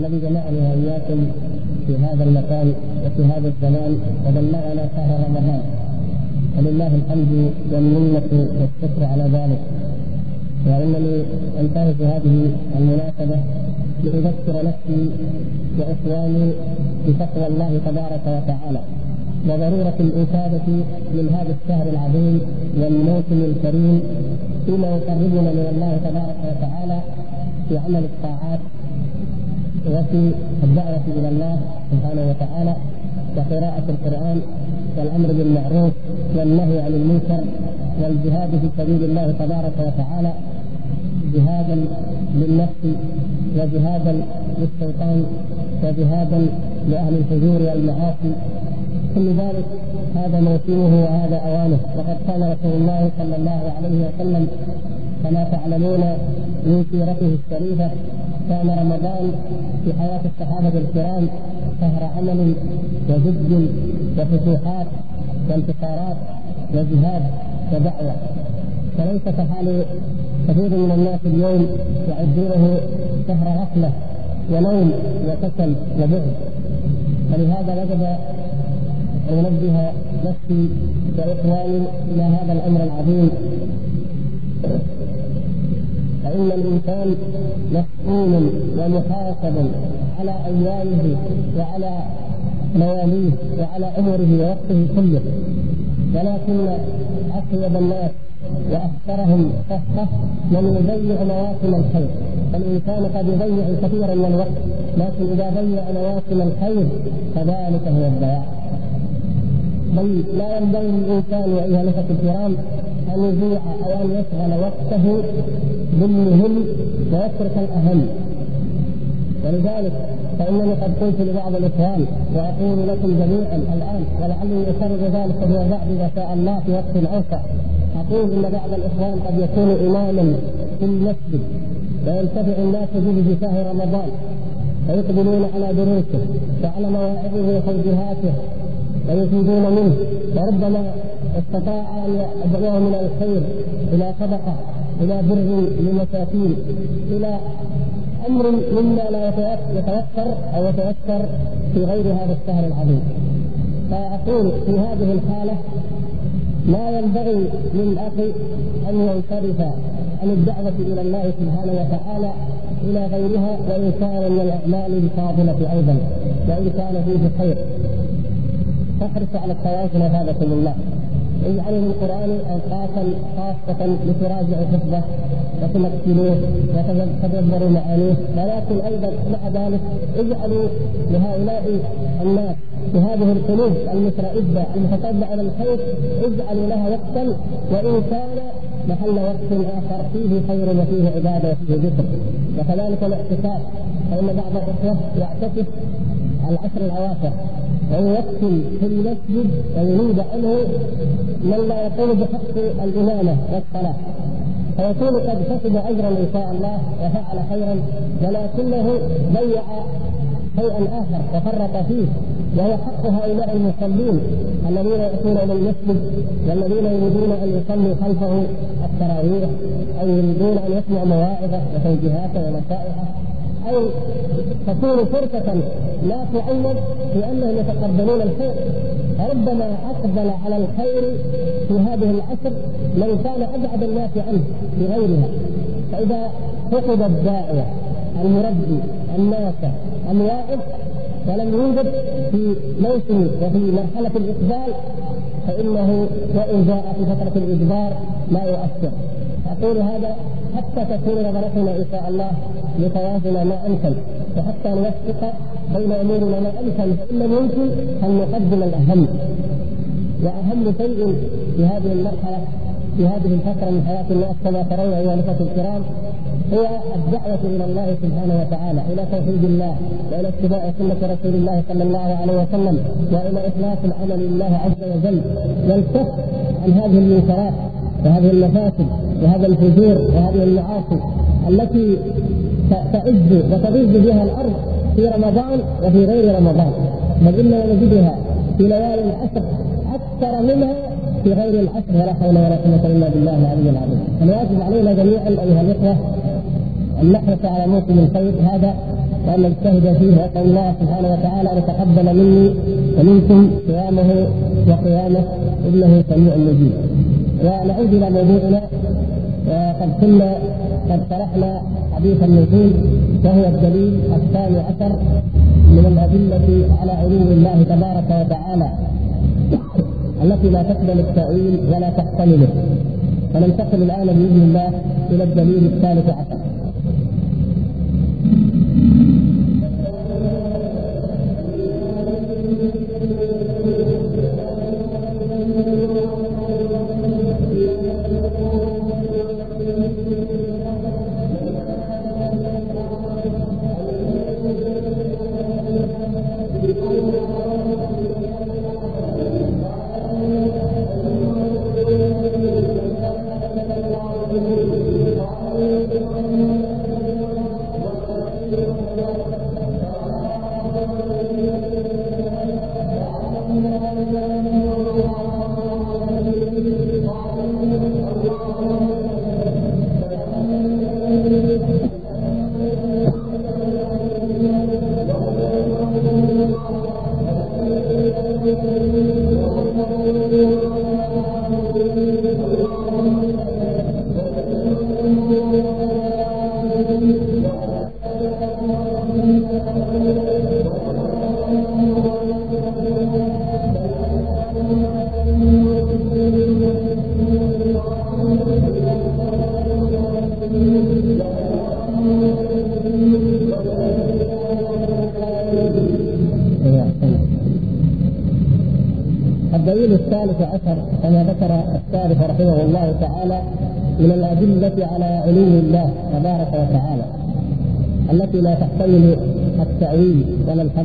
الذي جمعني واياكم في هذا المكان وفي هذا الزمان وبلغنا شهر رمضان. ولله الحمد والمنة والشكر على ذلك. وإنني أنتهز هذه المناسبة لأذكر نفسي وإخواني بتقوى الله تبارك وتعالى. وضرورة الافاده من هذا الشهر العظيم والموسم الكريم فيما يقربنا من الله تبارك وتعالى في عمل الطاعات وفي الدعوة إلى الله سبحانه وتعالى وقراءة القرآن والأمر بالمعروف والنهي عن المنكر والجهاد في سبيل الله تبارك وتعالى. جهادا للنفس وجهادا للشيطان وجهادا لأهل الفجور والمعاصي. كل ذلك هذا موسمه وهذا أوانه. وقد قال رسول الله صلى الله عليه وسلم كما تعلمون من سيرته الشريفة كان رمضان في حياة الصحابة الكرام شهر عمل وجد وفتوحات وانتصارات وجهاد ودعوة. فليس كحال كثير من الناس اليوم يعدونه شهر غفلة ونوم وكسل وبعد ولهذا وجب أن أنبه نفسي وإخواني إلى هذا الأمر العظيم. فإن الإنسان مسؤول ومحاسب على أيامه وعلى لياليه وعلى عمره ووقته كله. ولكن أطيب الناس وأكثرهم صفه من يضيع مواسم الخير. فالانسان قد يضيع كثيرا من الوقت لكن إذا ضيع مواسم الخير فذلك هو الضياع. بل لا ينبغي للانسان أيها الأخوة الكرام أن يضيع أو ان يشغل وقته بالمهم ويترك الأهم. ولذلك فإنني قد قلت لبعض الإخوان وأقول لكم جميعا الآن ولعلي اكرر ذلك فيما بعد إذا شاء الله في وقت أوسع. أقول إن بعض الإخوان قد يكون إماما في المسجد وينتفع الناس به في شهر رمضان فيقبلون على دروسه وعلى مواعظه وتوجيهاته ويفيدون منه وربما استطاع أن يدعوه من الخير إلى صدقة إلى بر للمساكين إلى أمر مما لا يتوفر أو يتوفر في غير هذا الشهر العظيم. فأقول في هذه الحالة لا ينبغي للاخ ان ينصرف عن الدعوة إلى الله سبحانه وتعالى إلى غيرها وإن كان من الأعمال الفاضلة أيضا وإن كان فيه خير. تحرص على التواصل هذا الله. اجعلوا القرآن أوقاتا خاصة لتراجع حفظه وتمثلوه وتدبروا معانيه. ولكن أيضا مع ذلك اجعلوا لهؤلاء الناس بهذه القلوب المترئبه المتطلعه إلى الخير اجعلوا لها وقتا وإن كان محل وقت آخر فيه خير وفيه عبادة وفيه ذكر. وكذلك الاعتكاف فإن بعض الإخوة يعتكف العشر الأواخر ويوكل في المسجد ويريد عنه من لا يقوم بحق الإمامة والصلاة. فيكون قد كسب أجرا إن شاء الله وفعل خيرا ولكنه ضيع شيئا آخر وفرط فيه وهو حق هؤلاء المصلين الذين يأتون إلى المسجد والذين يريدون أن يصلوا خلفه التراويح أو يريدون أن يسمعوا مواعظة وتوجيهاته ونصائحه أو تكون فرصه لا تعوض لانهم يتقبلون الخير. فربما أقبل على الخير في هذه العصر من كان أبعد الناس عنه في غيرها فإذا فقد الداعية المربي الناس الواعظ ولم يوجد في موسم وفي مرحلة الإقبال فإنه وإن جاء في فترة الإدبار لا يؤثر. أقول هذا حتى تكون نظرتنا إن شاء الله لتوازن ما أمكن وحتى نوفق بين أمورنا ما أمكن فإن لم يمكن ان نقدم الأهم. وأهم شيء في هذه المرحلة في هذه الفترة من حياة الناس كما ترون أيها الأخوة الكرام هو الدعوة إلى الله سبحانه وتعالى إلى توحيد الله وإلى اتباع سنة رسول الله صلى الله عليه وسلم وإلى إخلاص العمل لله عز وجل. والكف عن هذه المنكرات وهذه المفاسد وهذا الفجور وهذه المعاصي التي تعز وتغز بها الأرض في رمضان وفي غير رمضان. بل اننا نجدها في ليالي العشر أكثر منها في غير العشر ولا حول ولا قوة إلا بالله العلي العظيم الواجب علينا جميعا أيها الإخوة أن نحرص على موسم الخير هذا وأن نجتهد فيه وأسأل الله سبحانه وتعالى أن يتقبل مني ومنكم صيامه وقيامه إنه سميع مجيب. ونعود إلى موضوعنا وقد كنا قد شرحنا حديث النزول وهو الدليل الثاني عشر من الأدلة على علو الله تبارك وتعالى التي لا تقبل التأويل ولا تحتمله. فننتقل الآن بإذن الله إلى الدليل الثالث عشر.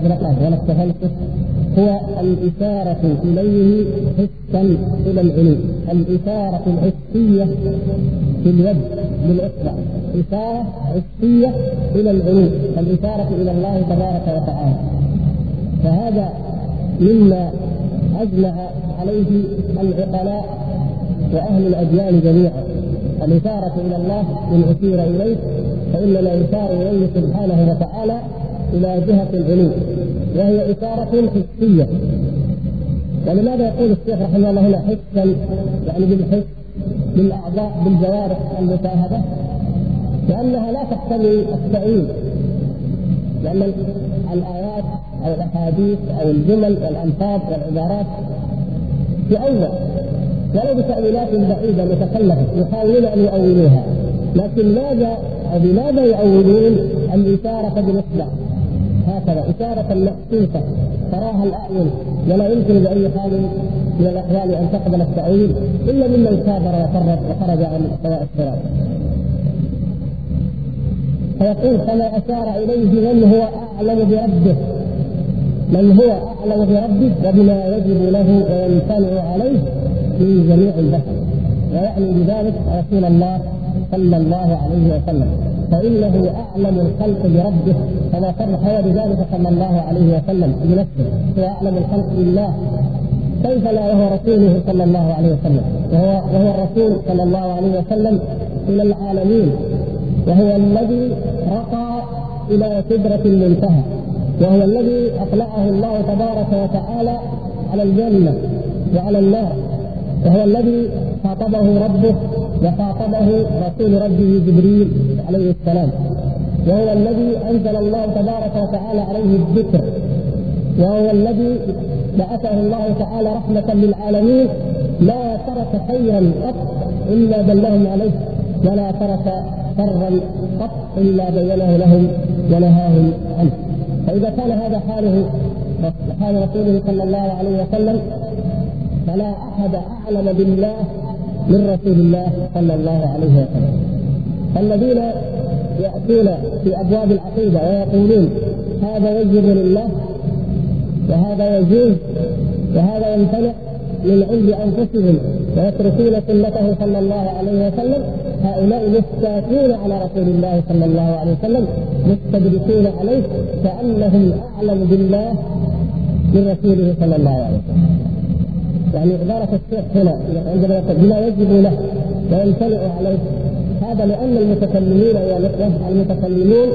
الحذرقة ولا التفلسف هو الإشارة إليه حسا إلى العلو. الإشارة الحسية في اليد بالإصبع إشارة حسية إلى العلو. الإشارة إلى الله تبارك وتعالى. فهذا مما أجمع عليه العقلاء وأهل الأديان جميعا. الإشارة إلى الله إن أشير إليه فإننا يشار إليه سبحانه وتعالى إلى جهة العلو وهي إشارة حسية ولماذا يقول الشيخ رحمه الله هنا حسا يعني بالحس بالأعضاء بالجوارح المشاهدة؟ لأنها لا تحتمل التأويل لأن الآيات أو الأحاديث أو الجمل والألفاظ والعبارات تؤول ولو بتأويلات بعيدة متكلفة يحاولون أن يؤولوها. لكن ماذا أو بماذا يؤولون الإشارة بالإصبع هكذا إشارة محسوسة تراها الأعين ولا يمكن بأي حال من الأحوال أن تقبل التأويل إلا ممن كابر وفرد وخرج عن سواء الصراط. فيقول فما أشار إليه من هو أعلم بربه؟ من هو أعلم بربه؟ وبما يجب له ويمتنع عليه من جميع البشر. ويعني بذلك رسول الله صلى الله عليه وسلم. فإنه أعلم الخلق بربه كما صرح بذلك صلى الله عليه وسلم بنفسه هو أعلم الخلق بالله كيف لا وهو رسوله صلى الله عليه وسلم؟ وهو وهو الرسول صلى الله عليه وسلم إلى العالمين وهو الذي رقى إلى سدرة المنتهى وهو الذي أطلعه الله تبارك وتعالى على الجنة وعلى النار. وهو الذي خاطبه ربه وخاطبه رسول ربه جبريل عليه السلام. وهو الذي أنزل الله تبارك وتعالى عليه الذكر. وهو الذي بعثه الله تعالى رحمة للعالمين. لا ترك خيرا قط إلا دلهم عليه. ولا ترك شرا قط إلا بينه لهم ونهاهم عنه. فإذا كان هذا حاله حال رسوله صلى الله عليه وسلم فلا أحد أعلم بالله من رسول الله صلى الله عليه وسلم. الذين يأتون في أبواب العقيدة ويقولون هذا يجب لله وهذا يجوز وهذا يمتنع من عند أنفسهم ويتركون سنته صلى الله عليه وسلم هؤلاء مستاتون على رسول الله صلى الله عليه وسلم مستدركون عليه كأنهم أعلم بالله من رسوله صلى الله عليه وسلم. يعني عبارة الشيخ هنا عندما يقول بما يجب له ويمتنع عليه. هذا لأن المتكلمين يا الإخوة المتكلمون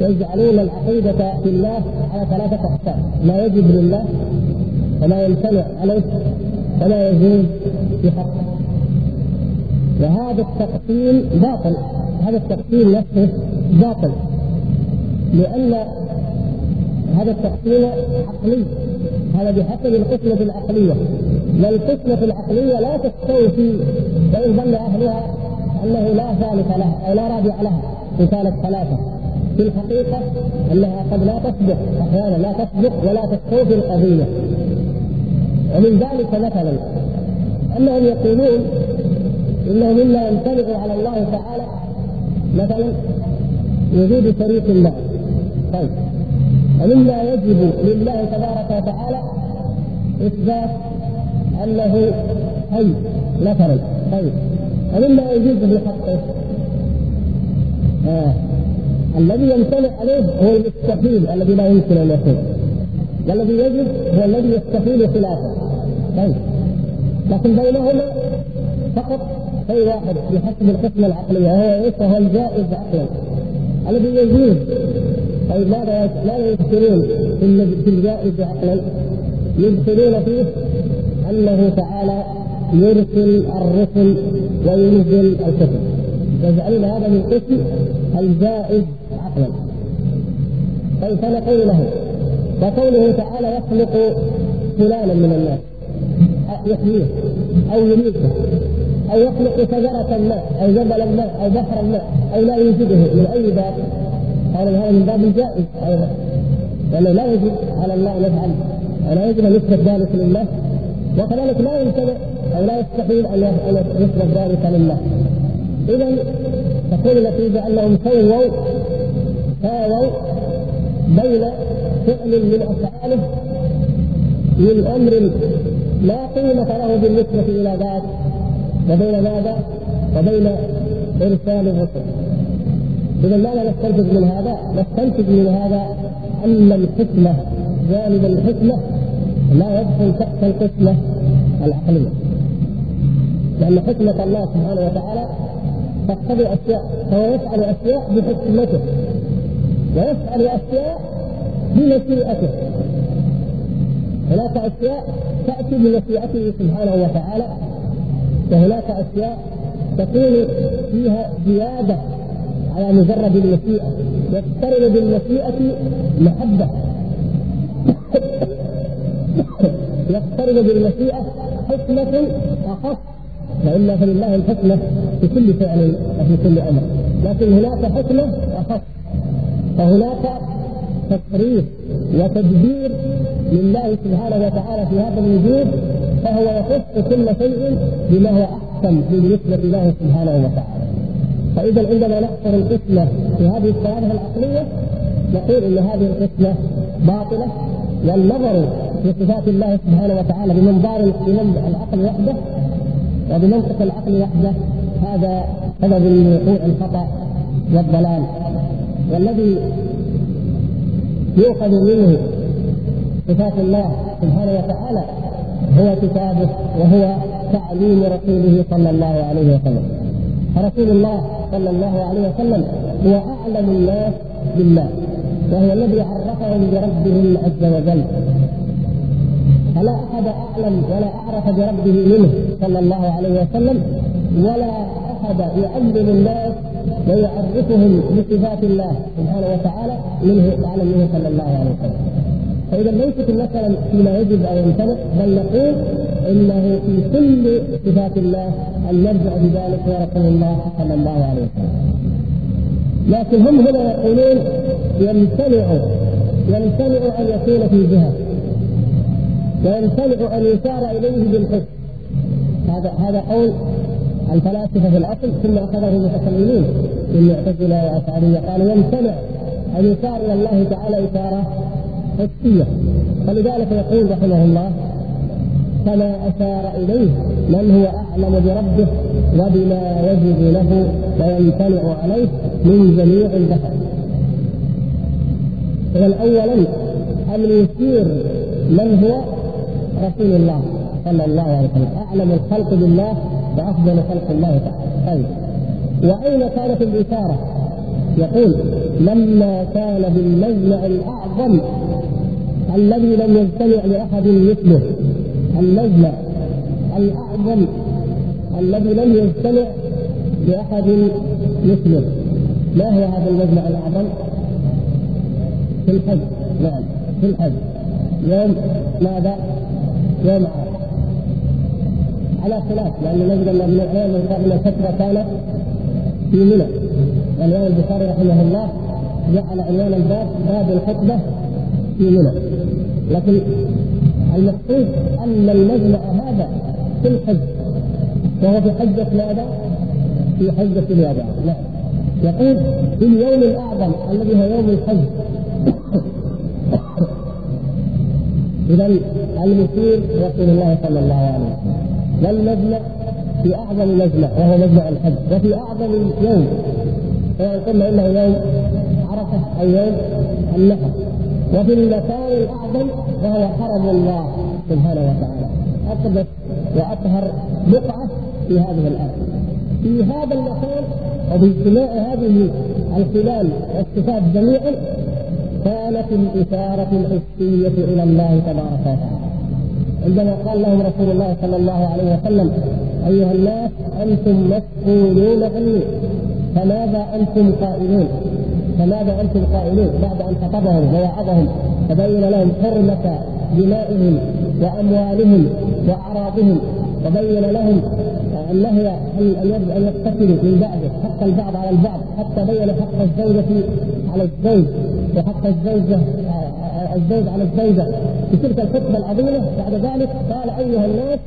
يجعلون العقيدة في الله على ثلاثة أقسام. ما يجب لله وما يمتنع عليه وما يجوز في حقه. وهذا التقسيم باطل. هذا التقسيم نفسه باطل. لأن هذا التقسيم عقلي. هذا بحسب القسمة العقلية. والقسمة العقلية لا تستوفي وإن ظن أهلها أنه لا ثالث لها أو لا رابع لها إن كانت ثلاثة في الحقيقة أنها قد لا تصدق أحيانا لا تصدق ولا تستوفي القضية. ومن ذلك مثلا أنهم يقولون إنه مما يمتنع على الله تعالى مثلا وجود شريك الله. طيب. ومما يجب لله تبارك وتعالى إثبات انه حي مثلا طيب. ومما يجوز في حقه. آه. الذي يمتنع عليه هو المستحيل الذي لا يمكن أن يكون والذي يجب هو الذي يستحيل خلافه. طيب. لكن بينهما فقط شيء واحد بحسب القسمه العقلية وهو إيش؟ وهو الجائز عقلا الذي يجوز. طيب ماذا ماذا يدخلون في الجائز عقلا؟ يدخلون فيه أنه تعالى يرسل الرسل وينزل الكتب. يجعلون هذا من قسم الجائز عقلا. طيب فنقول له؟ وقوله تعالى يخلق فلانا من الناس. يحييه أو يميته أو يخلق شجرة ما أو جبلا ما أو بحرا ما أو لا يوجده من أي باب. قال هذا من باب الجائز أيضا. لأنه لا يجب على الله أن يفعل. ولا يجب أن يثبت ذلك لله وكذلك لا يمتنع أو لا يستحيل أن يثبت ذلك لله اذا تكون النتيجة أنهم سووا ساووا بين فعل من أفعاله من أمر لا قيمة له بالنسبة إلى ذات وبين ماذا؟ وبين إرسال الرسل اذا ماذا نستنتج من هذا؟ نستنتج من هذا أن الحكمة جانب الحكمة لا يدخل تحت القسمة العقلية. لأن حكمة الله سبحانه وتعالى تقتضي أشياء فهو يفعل أشياء بحكمته. ويفعل أشياء بمشيئته هناك أشياء تأتي بمشيئته سبحانه وتعالى وهناك أشياء تكون فيها زيادة على مجرد المشيئه يقترن بالمشيئه محبة. يقترن بالمشيئة حكمة اخص وإلا فلله الحكمة في كل فعل وفي كل أمر لكن هناك حكمة اخص فهناك تصريف وتدبير لله سبحانه وتعالى في هذا الوجود فهو يخص كل شيء بما هو أحسن بالنسبة له سبحانه وتعالى. فإذا عندما نحصر القسمه في هذه الصوارف العقلية نقول إن هذه القسمه باطلة والنظر في صفات الله سبحانه وتعالى بمنظار العقل وحده وبمنطق العقل وحده هذا سبب لوقوع الخطأ والضلال. والذي يؤخذ منه صفات الله سبحانه وتعالى هو كتابه وهو تعليم رسوله صلى الله عليه وسلم. فرسول الله صلى الله عليه وسلم هو أعلم الناس بالله. وهو الذي عرفهم بربهم عز وجل. فلا أحد أعلم ولا أعرف بربه منه صلى الله عليه وسلم ولا أحد يعلم الناس ويعرفهم بصفات الله سبحانه وتعالى منه اعلم منه صلى الله عليه وسلم. فإذا ليست المساله فيما يجب ان يمتنع بل نقول إنه في كل صفات الله أن نرجع بذلك إلى رسول الله صلى الله عليه وسلم. لكن هم هنا يقولون يمتنع يمتنع أن يكون في جهه ويمتنع أن يشار إليه بالحس هذا هذا قول الفلاسفة في الأصل ثم أخذه المتكلمين المعتزله والاشعريه قالوا يمتنع أن يشار إلى الله تعالى اشاره حسية. فلذلك يقول رحمه الله كما اشار إليه من هو أعلم بربه وبما يجب له ويمتنع عليه من جميع البشر. اذا اولا ان يشير من هو رسول الله صلى الله عليه وسلم. أعلم الخلق بالله وأفضل خلق الله تعالى. طيب. وأين كانت الإشارة؟ يقول لما كان بالمجمع الأعظم الذي لم يجتمع لأحد مثله. المجمع الأعظم الذي لم يجتمع لأحد مثله. ما هو هذا المجمع الأعظم؟ في الحج. نعم. في الحج. يوم ماذا؟ يوم عرفة. على خلاف لأن نجد أن ابن الأيام قبل فتره كانت في منى. والإمام البخاري رحمه الله جعل عنوان الباب باب الخطبة في منى. لكن المقصود أن المجمع هذا في الحج. وهو في حجة ماذا؟ في حجة الوداع نعم. يقول في اليوم الأعظم الذي هو يوم الحج اذا المشير رسول الله صلى الله عليه وسلم. والمجمع في أعظم مجمع وهو مجمع الحج. وفي أعظم يوم. سواء قلنا إنه يوم عرفة أو يوم النحر. وفي المكان الأعظم وهو حرم الله سبحانه وتعالى. اقدس وأطهر بقعة في هذه الأرض. في هذا المكان وباجتماع هذه الخلال والصفات جميعا كانت الإشارة الحسية إلى الله تبارك وتعالى. عندما قال لهم رسول الله صلى الله عليه وسلم أيها الناس أنتم مسؤولون عني. فماذا أنتم قائلون؟ فماذا أنتم قائلون؟ بعد أن خطبهم ووعظهم تبين لهم حرمة دمائهم وأموالهم وأعراضهم وبين لهم النهي أن يقتتلوا من بعده حق البعض على البعض حتى بين حق الزوجة على الزوج. وحق الزوجة الزوج على الزوجة في تلك الخطبه العظيمة. بعد ذلك قال أيها الناس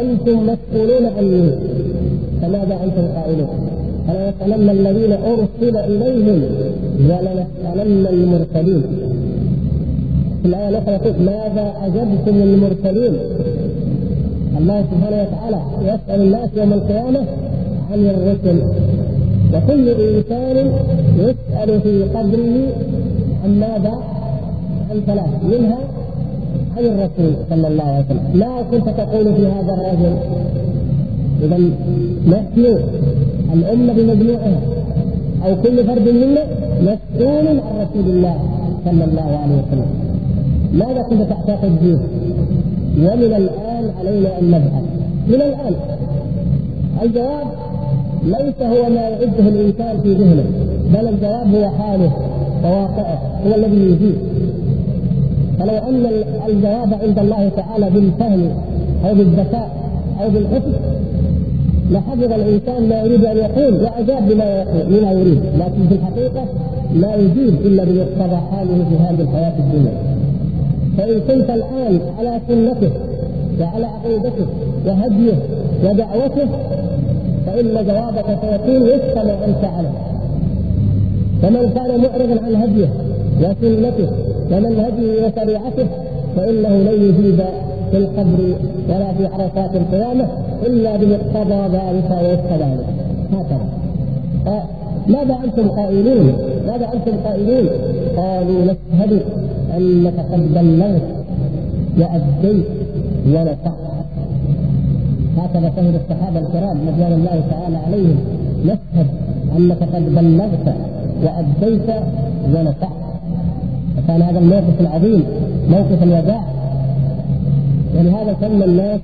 أنتم مسؤولون عني. فماذا أنتم قائلون؟ فلنسالن الذين أرسل إليهم ولنسالن المرسلين. في الايه الاخرى يقول ماذا أجبتم المرسلين. الله سبحانه وتعالى يسأل الناس يوم القيامة عن الرسل. وكل إنسان يسأل في قبره عن ماذا؟ عن ثلاث منها عن الرسول صلى الله عليه وسلم. ما كنت تقول في هذا الرجل؟ إذا نحن الأمة بمجموعها أو كل فرد منا مسؤول عن رسول الله صلى الله عليه وسلم. ماذا كنت تعتقد فيه؟ ومن الآن علينا أن نبحث. من الآن. الجواب ليس هو ما يعده الإنسان في ذهنه بل الجواب هو حاله. وواقعه هو الذي يجيب. فلو أن الجواب عند الله تعالى بالفهم أو بالذكاء أو بالحفظ لحفظ الإنسان ما يريد أن يقول وأجاب بما بما يريد. لكن في الحقيقة لا يجيب إلا بمقتضى حاله في هذه الحياة الدنيا. فإن كنت الآن على سنته وعلى عقيدته وهديه ودعوته فإن جوابك سيكون وفق ما أنت عليه. فمن كان معرضا عن هديه وسنته ومنهجه وشريعته فإنه لن يجيب في القبر ولا في عرفات القيامة إلا بمقتضى ذلك ووفق ذلك هكذا ماذا أنتم قائلون؟ ماذا أنتم قائلون؟ قالوا نشهد أنك قد بلغت واديت ونفعت هكذا شهد الصحابة الكرام رضوان الله تعالى عليهم نشهد أنك قد بلغت واديت ونفعت وكان هذا الموقف العظيم موقف الوداع. ولهذا سمى الناس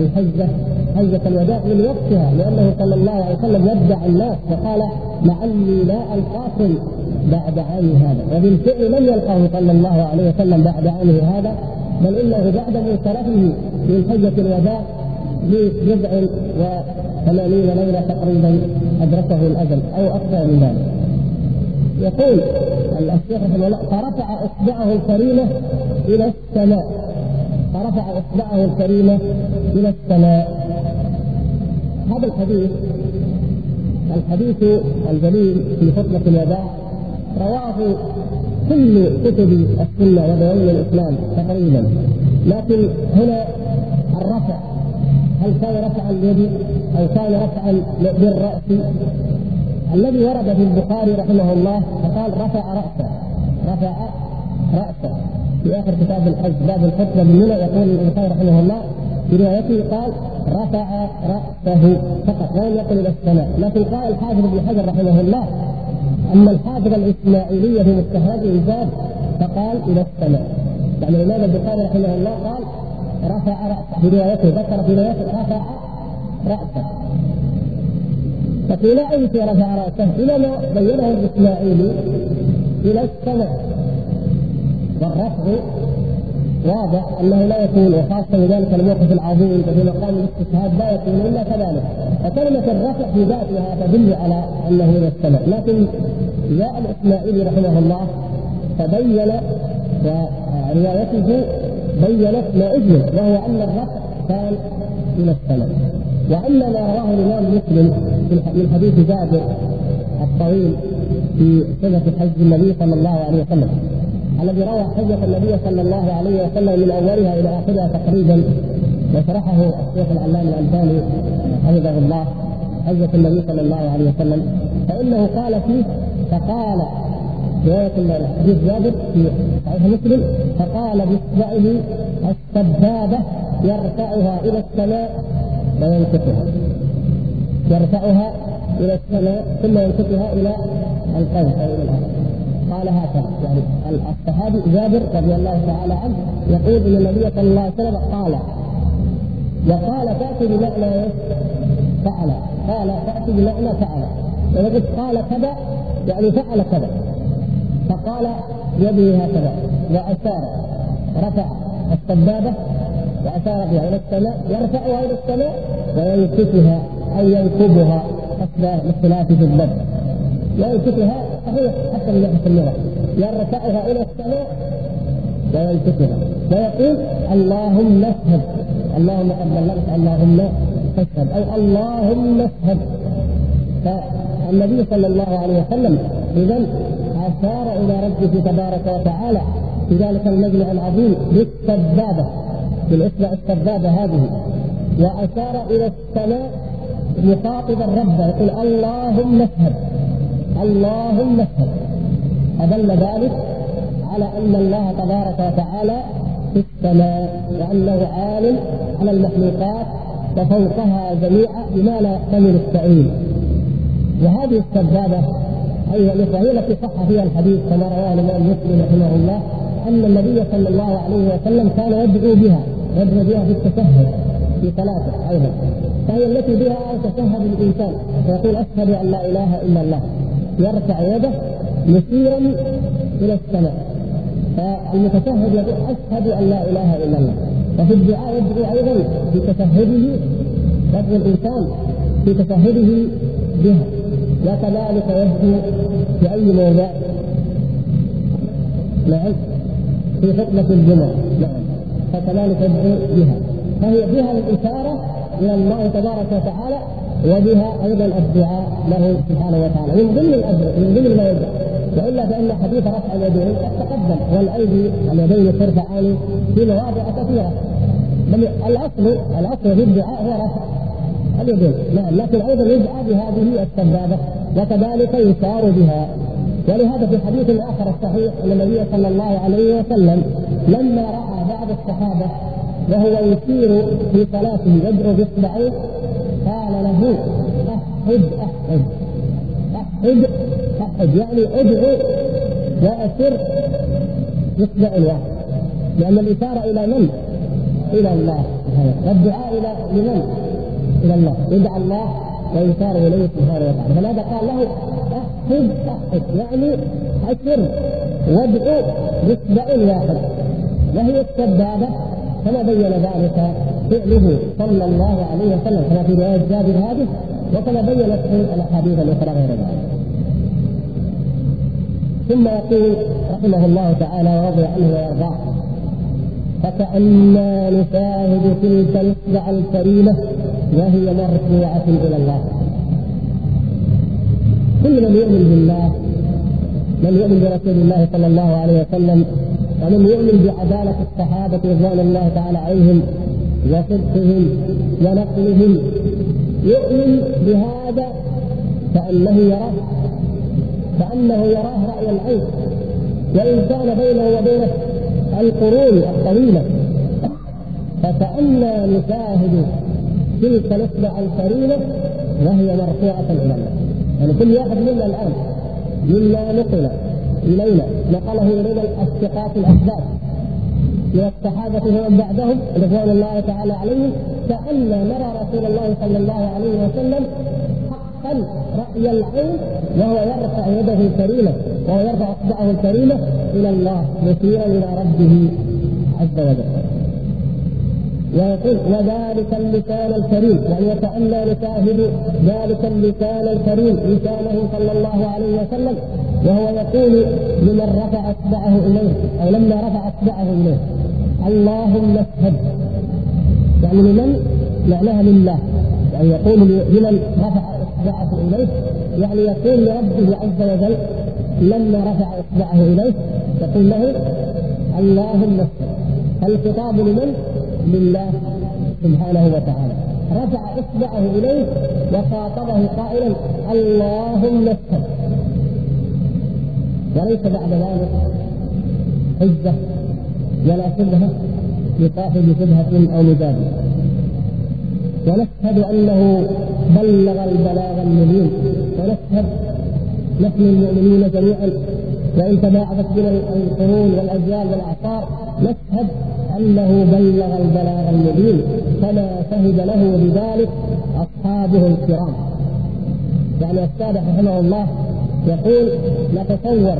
الحجة حجة الوداع من وقتها لأنه صلى الله عليه وسلم ودع الناس وقال لعلي لا ألقاكم بعد عام هذا. وبالفعل لم يلقاه صلى الله عليه وسلم بعد عامه هذا بل إنه بعد منصرفه من حجة الوداع ببضع وثمانين ليلة تقريبا أدركه الاجل أو أكثر من ذلك. يقول الشيخ رحمه الله فرفع إصبعه الكريمة إلى السماء. فرفع إصبعه الكريمة إلى السماء. هذا الحديث الحديث الجليل في خطبة الوداع رواه كل كتب السنة ودواوين الإسلام تقريبا. لكن هنا الرفع هل كان رفعا اليد أو كان رفعا بالراس الذي ورد في البخاري رحمه الله فقال رفع رأسه. رفع رأسه. في آخر كتاب الحج باب الخطبه بالمنى يقول البخاري رحمه الله في روايته قال رفع رأسه فقط ولم يقل إلى السماء. لكن قال الحافظ ابن حجر رحمه الله أما الحافظ الاسماعيلي في مستهاد زاد فقال إلى السماء. يعني الإمام البخاري رحمه الله قال رفع رأسه. في روايته ذكر في روايته رفع رأسه. فقيل أي رفع راسه إلى ما بينه الاسماعيلي إلى السماء. والرفع واضح أنه لا يكون وخاصة بذلك الموقف العظيم وفي مقام الاستشهاد لا يكون إلا كذلك. فكلمه الرفع في ذاتها تدل على أنه إلى السماء. لكن جاء الإسماعيلي رحمه الله فبين وروايته بينت ما اجمل وهو أن الرفع كان إلى السماء. وأما ما رواه الإمام مسلم من حديث جابر الطويل في صفة حج النبي صلى الله عليه وسلم الذي روى حجة النبي صلى الله عليه وسلم من أولها إلى آخرها تقريبا وشرحه الشيخ العلامة الألباني حفظه الله حجة النبي صلى الله عليه وسلم فإنه قال فيه فقال رواية حديث جابر في صحيح مسلم فقال بإصبعه السبابة يرفعها إلى السماء وينكتها يرفعها إلى السماء ثم ينكتها إلى القوم أو إلى الأرض. قال هكذا يعني الصحابي جابر رضي الله تعالى عنه يقول إن النبي صلى الله عليه وسلم قال وقال تاتي بمعنى فعل. قال تاتي بمعنى فعل. ويقول قال كذا يعني فعل كذا. فقال بيده هكذا واشار رفع السبابة وأشار بها إلى السماء يرفعها إلى السماء وينكتها اي ينكبها حسب الاختلاف في الضبط. ينكتها صحيح حتى ناحيه اللغة. يرفعها إلى السماء وينكتها ويقول اللهم اشهد. اللهم قد بلغت اللهم اشهد. أو اللهم اشهد. فالنبي صلى الله عليه وسلم اذا أشار إلى ربه تبارك وتعالى في ذلك المجمع العظيم بالسبابة. بالاصبع السبابه هذه. وأشار إلى السماء مخاطبا ربه يقول اللهم اشهد اللهم اشهد. فدل ذلك على أن الله تبارك وتعالى في السماء وأنه عالم على المخلوقات وفوقها جميعا بما لا يحتمل التأويل وهذه السبابة أيها الإخوة هي التي صح فيها الحديث كما رواه الإمام مسلم رحمه الله أن النبي صلى الله عليه وسلم كان يدعو بها. يدعو بها في التشهد في صلاته أيضا. فهي التي بها يتشهد الإنسان. ويقول أشهد أن لا إله إلا الله. يرفع يده مشيرا إلى السماء. فالمتشهد يقول أشهد أن لا إله إلا الله. وفي الدعاء يدعو أيضا في تشهده يدعو الإنسان في تشهده بها. وكذلك يدعو في اي موضع. نعم. في خطبة الجمعة. نعم. فكذلك يدعو بها. فهي بها الإشارة إلى الله تبارك وتعالى وبها أيضا الدعاء له سبحانه وتعالى. من ضمن من ضمن ما يدعى وإلا فإن حديث رفع اليدين قد تقدم والأيدي اليدين ترفعان في مواضع كثيرة. بل الأصل الأصل في الدعاء هو رفع اليدين. نعم لكن أيضا يدعى بهذه السبابة وكذلك يشار بها. ولهذا في حديث آخر الصحيح ان النبي صلى الله عليه وسلم لما رأى بعض الصحابه وهو يشير في صلاته. يدعو باصبعيه قال له أحد أحد أحد أحد. يعني ادعو واسر باصبع الواحد لأن الاشاره إلى من؟ إلى الله. والدعاء إلى لمن؟ إلى الله. يدعى الله ويشار إليه سبحانه وتعالى. فلهذا قال له أحد أحد. يعني اسر وادعو باصبع واحد وهي السبابة كما بين ذلك فعله صلى الله عليه وسلم كما في رواية جابر هذه وكما بينت في الأحاديث الأخرى غير ذلك. ثم يقول رحمه الله تعالى ورضي عنه ويرضاه فكأنا نشاهد تلك الإصبع الكريمة وهي مرفوعة إلى الله. كل من يؤمن بالله من يؤمن برسول الله صلى الله عليه وسلم ومن يؤمن بعدالة الصحابة رضوان الله تعالى عليهم وصدقهم ونقلهم يؤمن بهذا كأنه يراه كأنه يراه رأي العين وإن كان بينه وبين القرون الطويلة فكأننا نشاهد تلك الإصبع الكريمة وهي مرفوعة إلى الله. يعني كل واحد منا الآن مما نقل الينا نقله الينا الثقات الاحداث من الصحابة ومن بعدهم رضوان الله تعالى عليهم. كأن نرى رسول الله صلى الله عليه وسلم حقا رأي العين وهو يرفع يده الكريمة وهو يرفع إصبعه الكريمة إلى الله مشيرا إلى ربه عز وجل. ويقول وذلك اللسان الكريم. يعني وكأننا نشاهد ذلك اللسان الكريم لسانه صلى الله عليه وسلم. وهو يقول لمن رفع اصبعه إليه أو لما رفع اصبعه إليه. اللهم اشهد يعني لمن؟ معناها لله. يعني يقول لمن رفع اصبعه إليه. يعني يقول لربه عز وجل لما رفع اصبعه إليه. يقول له اللهم اشهد فالخطاب لمن؟ لله سبحانه وتعالى. رفع اصبعه إليه وخاطبه قائلا اللهم اشهد وليس بعد ذلك حجة ولا شبهة لصاحب شبهة أو مجادله ونشهد أنه بلغ البلاغ المبين. ونشهد نحن المؤمنين جميعا. وإن تباعدت بنا القرون والاجيال والأعصار نشهد أنه بلغ البلاغ المبين. كما شهد له بذلك أصحابه الكرام. يعني السادة رحمه الله يقول نتصور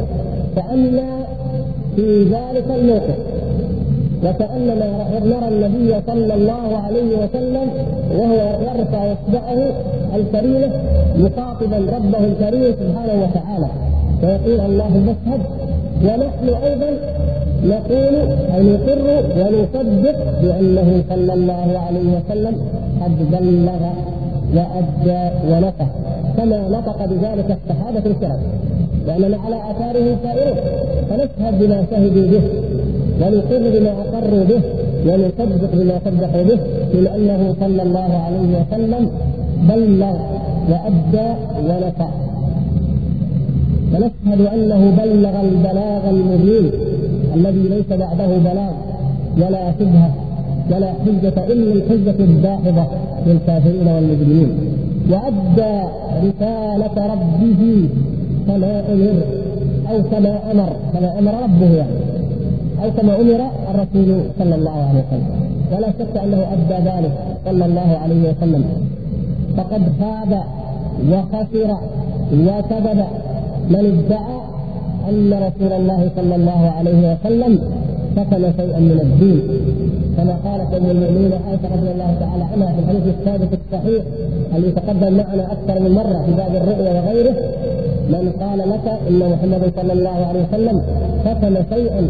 كأن في ذلك الموقف وكأننا نرى النبي صلى الله عليه وسلم وهو يرفع إصبعه الكريمة مخاطبا ربه الكريم سبحانه وتعالى. ويقول اللهم اشهد ونحن أيضا نقول أو نقر ونصدق بأنه صلى الله عليه وسلم قد بلغ وادى ونصح كما نطق بذلك الصحابة الكرام. لاننا على آثاره سائرون فنشهد بما شهدوا به ونقر بما أقروا به ونصدق بما صدقوا به من أنه صلى الله عليه وسلم بلغ وادى ونصح ونشهد أنه بلغ البلاغ المبين الذي ليس بعده بلاغ ولا شبهة ولا حجة إلا الحجة الداحضة. للكافرين والمجرمين. وأدى رسالة ربه كما أمر أو كما أمر كما أمر ربه يعني. أو كما أمر الرسول صلى الله عليه وسلم. ولا شك أنه أدى ذلك صلى الله عليه وسلم. فقد خاب وخسر وكذب من ادعى أن رسول الله صلى الله عليه وسلم كتم شيئا من الدين. كما قالت ام المؤمنين عائشة رضي الله تعالى عنها في الحديث الثابت الصحيح الذي تقدم معنا أكثر من مرة في باب الرؤيا وغيره من قال لك إن محمدا صلى الله عليه وسلم كتم شيئا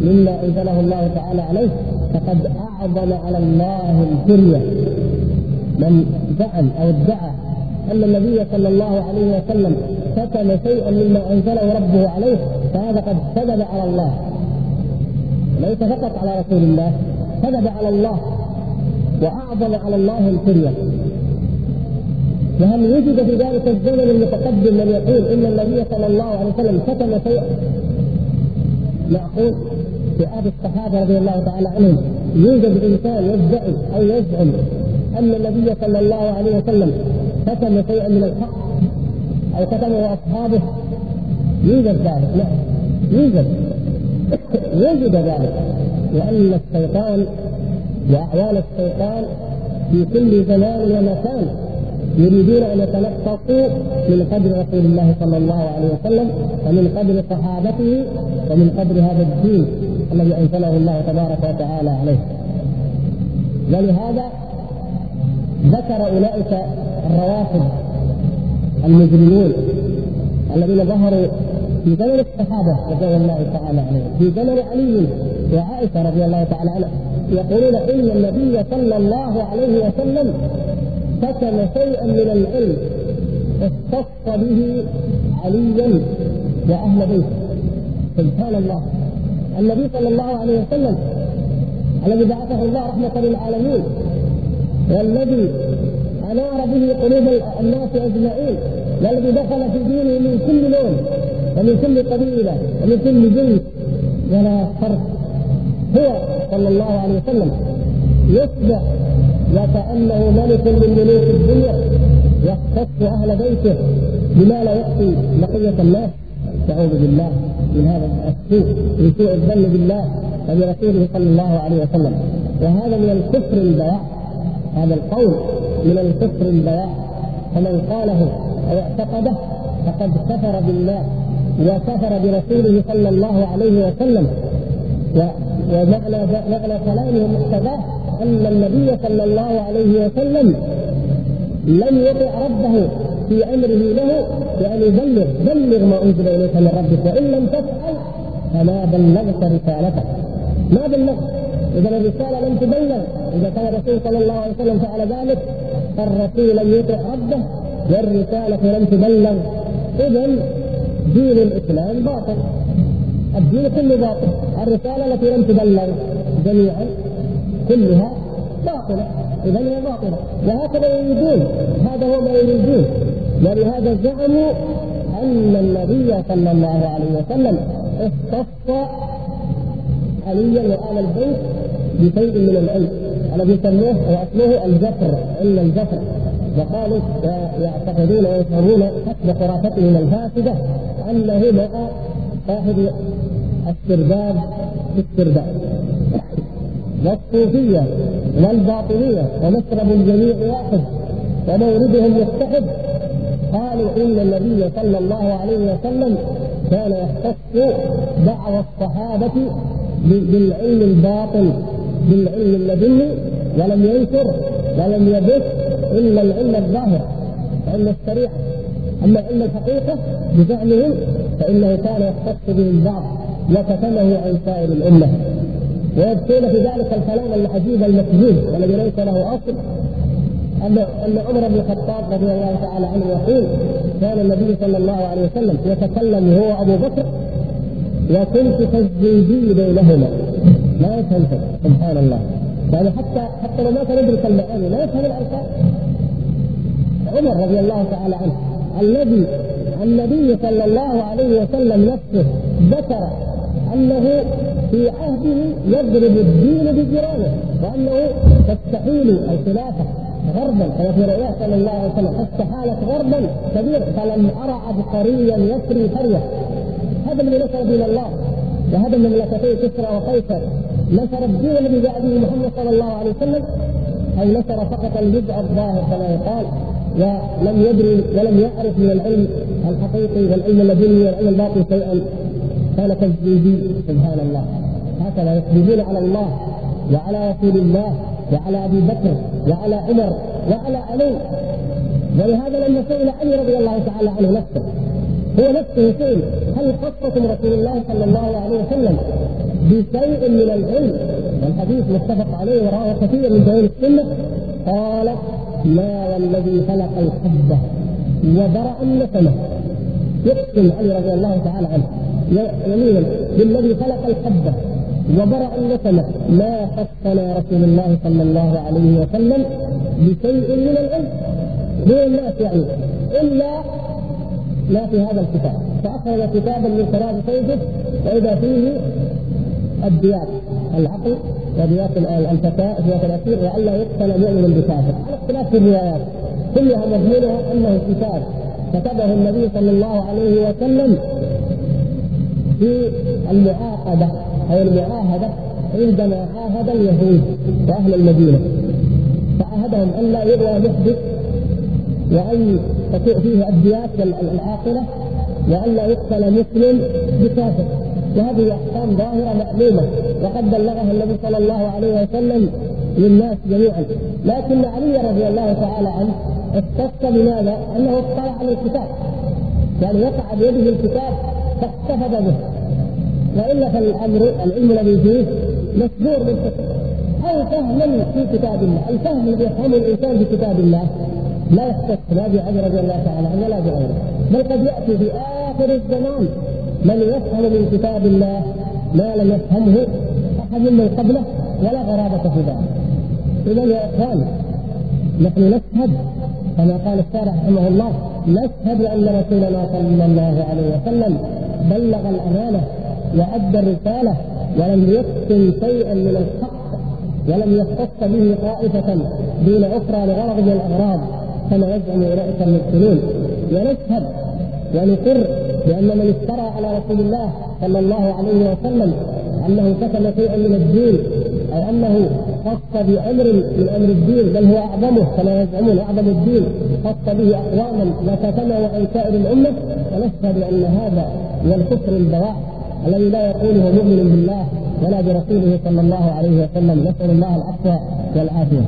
مما أنزله الله تعالى عليه فقد أعظم على الله الفريه من زعم أو ادعى أن النبي صلى الله عليه وسلم كتم شيئا مما أنزله ربه عليه فهذا قد كذب على الله. ليس فقط على رسول الله. كذب على الله وأعظم على الله الكريه وهل وجد في ذلك الزمن المتقدم من يقول إن النبي صلى الله عليه وسلم كتم شيئا؟ معقول في عهد الصحابة رضي الله تعالى عنهم يوجد إنسان يدعي أو يزعم أن النبي صلى الله عليه وسلم كتم شيئا من الحق أو كتمه اصحابه يوجد ذلك. لا يوجد. وجد ذلك. لأن الشيطان واعوان الشيطان في كل زمان ومكان. يريدون أن يتلقفوا من قدر رسول الله صلى الله عليه وسلم ومن قدر صحابته ومن قدر هذا الدين الذي أنزله الله تبارك وتعالى عليه. ولهذا ذكر أولئك الروافض المجرمون الذين ظهروا في زمن الصحابة رضي الله تعالى عنهم في زمن علي وعائشه رضي الله تعالى عنها يقولون إن النبي صلى الله عليه وسلم كتم شيئا من العلم اختص به عليا وأهل بيته. سبحان الله. النبي صلى الله عليه وسلم الذي بعثه الله رحمة للعالمين والذي أنار به قلوب الناس أجمعين والذي دخل في دينه من كل لون ومن كل قبيلة ومن كل جنس ولا فرق. هو صلى الله عليه وسلم يصبح وكأنه ملك من ملوك الدنيا يختص أهل بيته بما لا يكفي بقية الناس. نعوذ بالله من هذا السوء من سوء الظن بالله وبرسوله صلى الله عليه وسلم. وهذا من الكفر البياع هذا القول من الكفر البياع. فمن قاله أو اعتقده فقد كفر بالله وكفر برسوله صلى الله عليه وسلم. ومعنى معنى كلامه مقتضاه أن النبي صلى الله عليه وسلم لم يطع ربه في امره له بأن يبلغ بلغ ما أنزل إليك من ربك. وإن لم تفعل فما بلغت رسالته. ما بلغت. إذا الرسالة لم تبلغ إذا كان الرسول صلى الله عليه وسلم فعل ذلك فالرسول لم يطع ربه والرسالة لم تبلغ. اذا دين الإسلام باطل. الدين كله باطل. الرسالة التي لم تبلغ جميعا كلها باطلة. اذا هي باطلة. وهكذا يريدون. هذا هو ما يريدون. ولهذا زعموا أن النبي صلى الله عليه وسلم اختص عليا وآل البيت بشيء من العلم. الذي يسموه واصله الجفر. علم الجفر وقالوا يعتقدون ويفهمون حسب خرافتهم الفاسدة انه مع صاحب السرداب في السرداب. والصوفية والباطنية ومشرب الجميع واحد وموردهم متحد قالوا إن النبي صلى الله عليه وسلم كان يختص بعض الصحابة بالعلم الباطن بالعلم اللدني ولم ينشر ولم يبث إلا العلم الظاهر علم الشريعه أما علم الحقيقة بزعمهم فإنه كان يختص به البعض وكتمه عن سائر الأمة. ويذكرون في ذلك الكلام العجيب المكذوب والذي ليس له أصل. ان أن عمر بن الخطاب رضي الله تعالى عنه يقول كان النبي صلى الله عليه وسلم يتكلم هو ابو بكر وكنت كالزيدي بينهما. لا يفهم سبحان الله. يعني حتى حتى لو ما كان يدرك المعاني لا يفهم الألفاظ. عمر رضي الله تعالى عنه الذي النبي صلى الله عليه وسلم نفسه ذكر أنه في عهده يضرب الدين بجيرانه وأنه تستحيل الخلافة غربا. كما في روايه صلى الله عليه وسلم استحالت غربا كبير فلم ارى عبقريا يسري قرية. هذا الذي نشر دين الله وهذا مملكتي كسرى وقيصر. نشر الدين الذي جاء به محمد صلى الله عليه وسلم أو نشر فقط البدع الظاهر كما يقال. ولم يدري ولم يعرف من العلم الحقيقي والعلم اللدني والعلم الباطن شيئا. كان تجديدي سبحان الله. هكذا يكذبون على الله وعلى رسول الله وعلى أبي بكر وعلى عمر وعلى علي. ولهذا لما سئل علي رضي الله تعالى عنه نفسه هو نفسه سئل هل خصكم رسول الله صلى الله عليه وسلم بشيء من العلم؟ والحديث متفق عليه ورواه كثير من دين السنة. قال ما والذي خلق الحبه وبرأ النسمه يقسم علي رضي الله تعالى عنه. يمينا بالذي خلق الحبه وبرأ النسمه ما خصنا رسول الله صلى الله عليه وسلم بشيء من العلم. من الناس يعني. إلا ما في هذا الكتاب. فأخرج كتابا من كلام سيفه وإذا فيه الديات العقل وديات الفتاة ديات الاسير والا يقتل مؤمن بكافر على اختلاف الروايات كلها مضمونها أنه كتاب كتبه النبي صلى الله عليه وسلم في المعاقبة أو المعاهدة عندما عاهد اليهود وأهل المدينة. فعاهدهم أن لا يروى محدث وأن تكون فيه الديات العاقله وأن لا يقتل مسلم بكافر. وهذه احكام ظاهرة معلومه وقد بلغها النبي صلى الله عليه وسلم للناس جميعا. لكن علي رضي الله تعالى عنه اختص بماذا؟ أنه اطلع على الكتاب. يعني وقع بيده الكتاب فاحتفظ به. والا فالامر العلم الذي فيه مسبور بالفقه أو فهما في كتاب الله الفهم الذي يفهمه الإنسان في كتاب الله. لا يختص لا بعلي رضي الله تعالى عنه ولا بغيره بل قد يأتي في آخر الزمان. من يفهم من كتاب الله ما لم يفهمه أحد من قبله ولا غرابة في ذلك. إذا يا إخوان نحن نشهد كما قال الشارع رحمه الله نشهد أن رسولنا صلى الله عليه وسلم بلغ الأمانة وأدى الرسالة ولم يكتم شيئا من الحق ولم يختص به طائفة دون أخرى لغرض من الاغراض كما يزعم أولئك المبطلون ونشهد ونقر بأن من افترى على رسول الله صلى الله عليه وسلم أنه كتم شيئا من الدين أو أنه خص بأمر من أمر الدين بل هو أعظمه كما يزعمون أعظم الدين خص به أقواما لا كتمه عن سائر الأمة ونشهد أن هذا من الكفر البواح الذي لا يقوله مؤمن بالله ولا برسوله صلى الله عليه وسلم. نسأل الله العفو والعافية.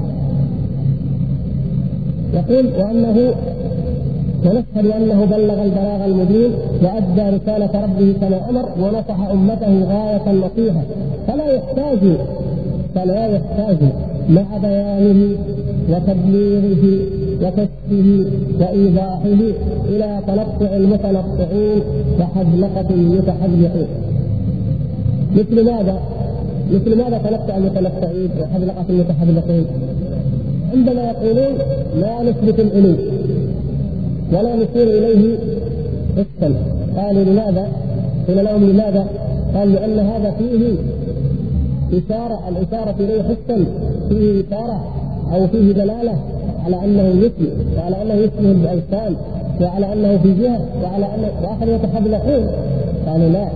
يقول وأنه ونشهد أنه بلغ البلاغ المبين وأدى رسالة ربه كما أمر ونصح أمته غاية النصيحة فلا يحتاج فلا يحتاج مع بيانه وتبليغه وكشفه وإيضاحه إلى تنطع المتنطعين وحذلقة المتحذلقين مثل ماذا؟ مثل ماذا تنطع المتنطعين وحذلقة المتحذلقين؟ عندما يقولون لا نثبت العلو ولا نشير إليه حسا قالوا لماذا؟ قيل لهم لماذا؟ قال لأن هذا فيه إشارة الإشارة إليه حسا. فيه إشارة أو فيه دلالة على أنه يثني وعلى أنه يشبه الأجسام وعلى أنه في جهة وعلى أنه وآخر يتحدثون قالوا لا.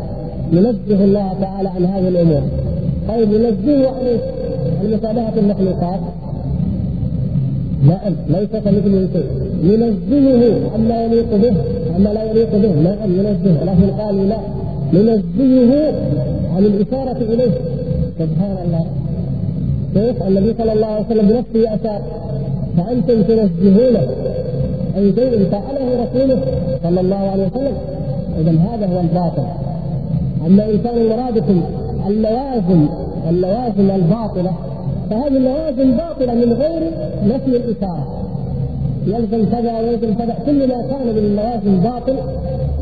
ننزه الله تعالى عن هذه الأمور. طيب ننزهه عن المشابهة المخلوقات. نعم ليس كمثله شيء ننزهه عما يليق به عما لا يليق به. نعم ننزهه لكن قالوا لا ننزهه عن الإشارة إليه. سبحان الله. كيف النبي صلى الله عليه وسلم بنفسه أشار فأنتم تنزهونه أي شيء فعله رسوله صلى الله عليه وسلم. إذا هذا هو الباطل. أما إن كان مرادكم اللوازم اللوازم الباطلة فهذه اللوازم باطلة من غير نفي الإشارة. يلزم كذا ويلزم كذا. كل ما كان من اللوازم باطل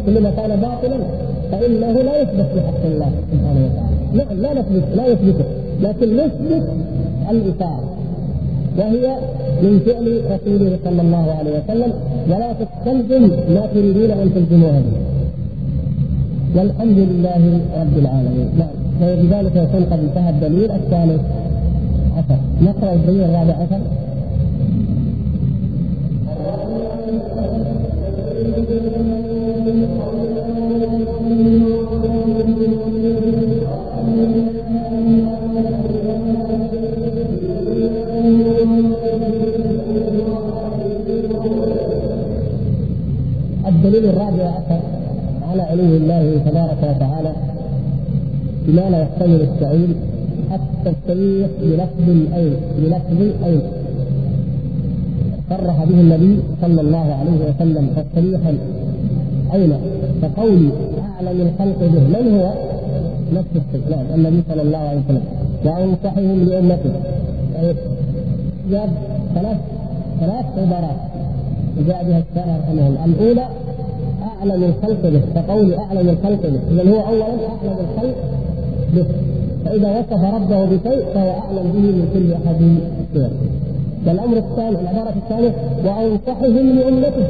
كل ما كان باطلا فإنه لا يثبت في حق الله سبحانه وتعالى. نعم لا نثبت لا يثبته لكن نثبت الإثارة وهي من فعل رسوله صلى الله عليه وسلم ولا تستلزم ما تريدون أن تلزموها به. والحمد لله رب العالمين. نعم وبذلك يكون قد انتهى الدليل الثالث عشر. نقرا الدليل الرابع عشر. الدليل الرابع عشر على علو الله تبارك وتعالى بما لا يحتمل التأويل التصريح بلفظ الأين بلفظ الأين صرح به النبي صلى الله عليه وسلم تصريحا أين؟ كقول أعلم الخلق به. من هو؟ نفس الشيء النبي صلى الله عليه وسلم. وأنصحهم لأمته. جاب ثلاث ثلاث عبارات. جاء بها الشارع رحمه الله. الأولى أعلم الخلق به. كقول أعلم الخلق به. اذا هو اولا أعلم الخلق به. فإذا وصف ربه بشيء فهو أعلم به من كل احد سواه والأمر الثاني العبارة الثانية وأنصحهم لأمته.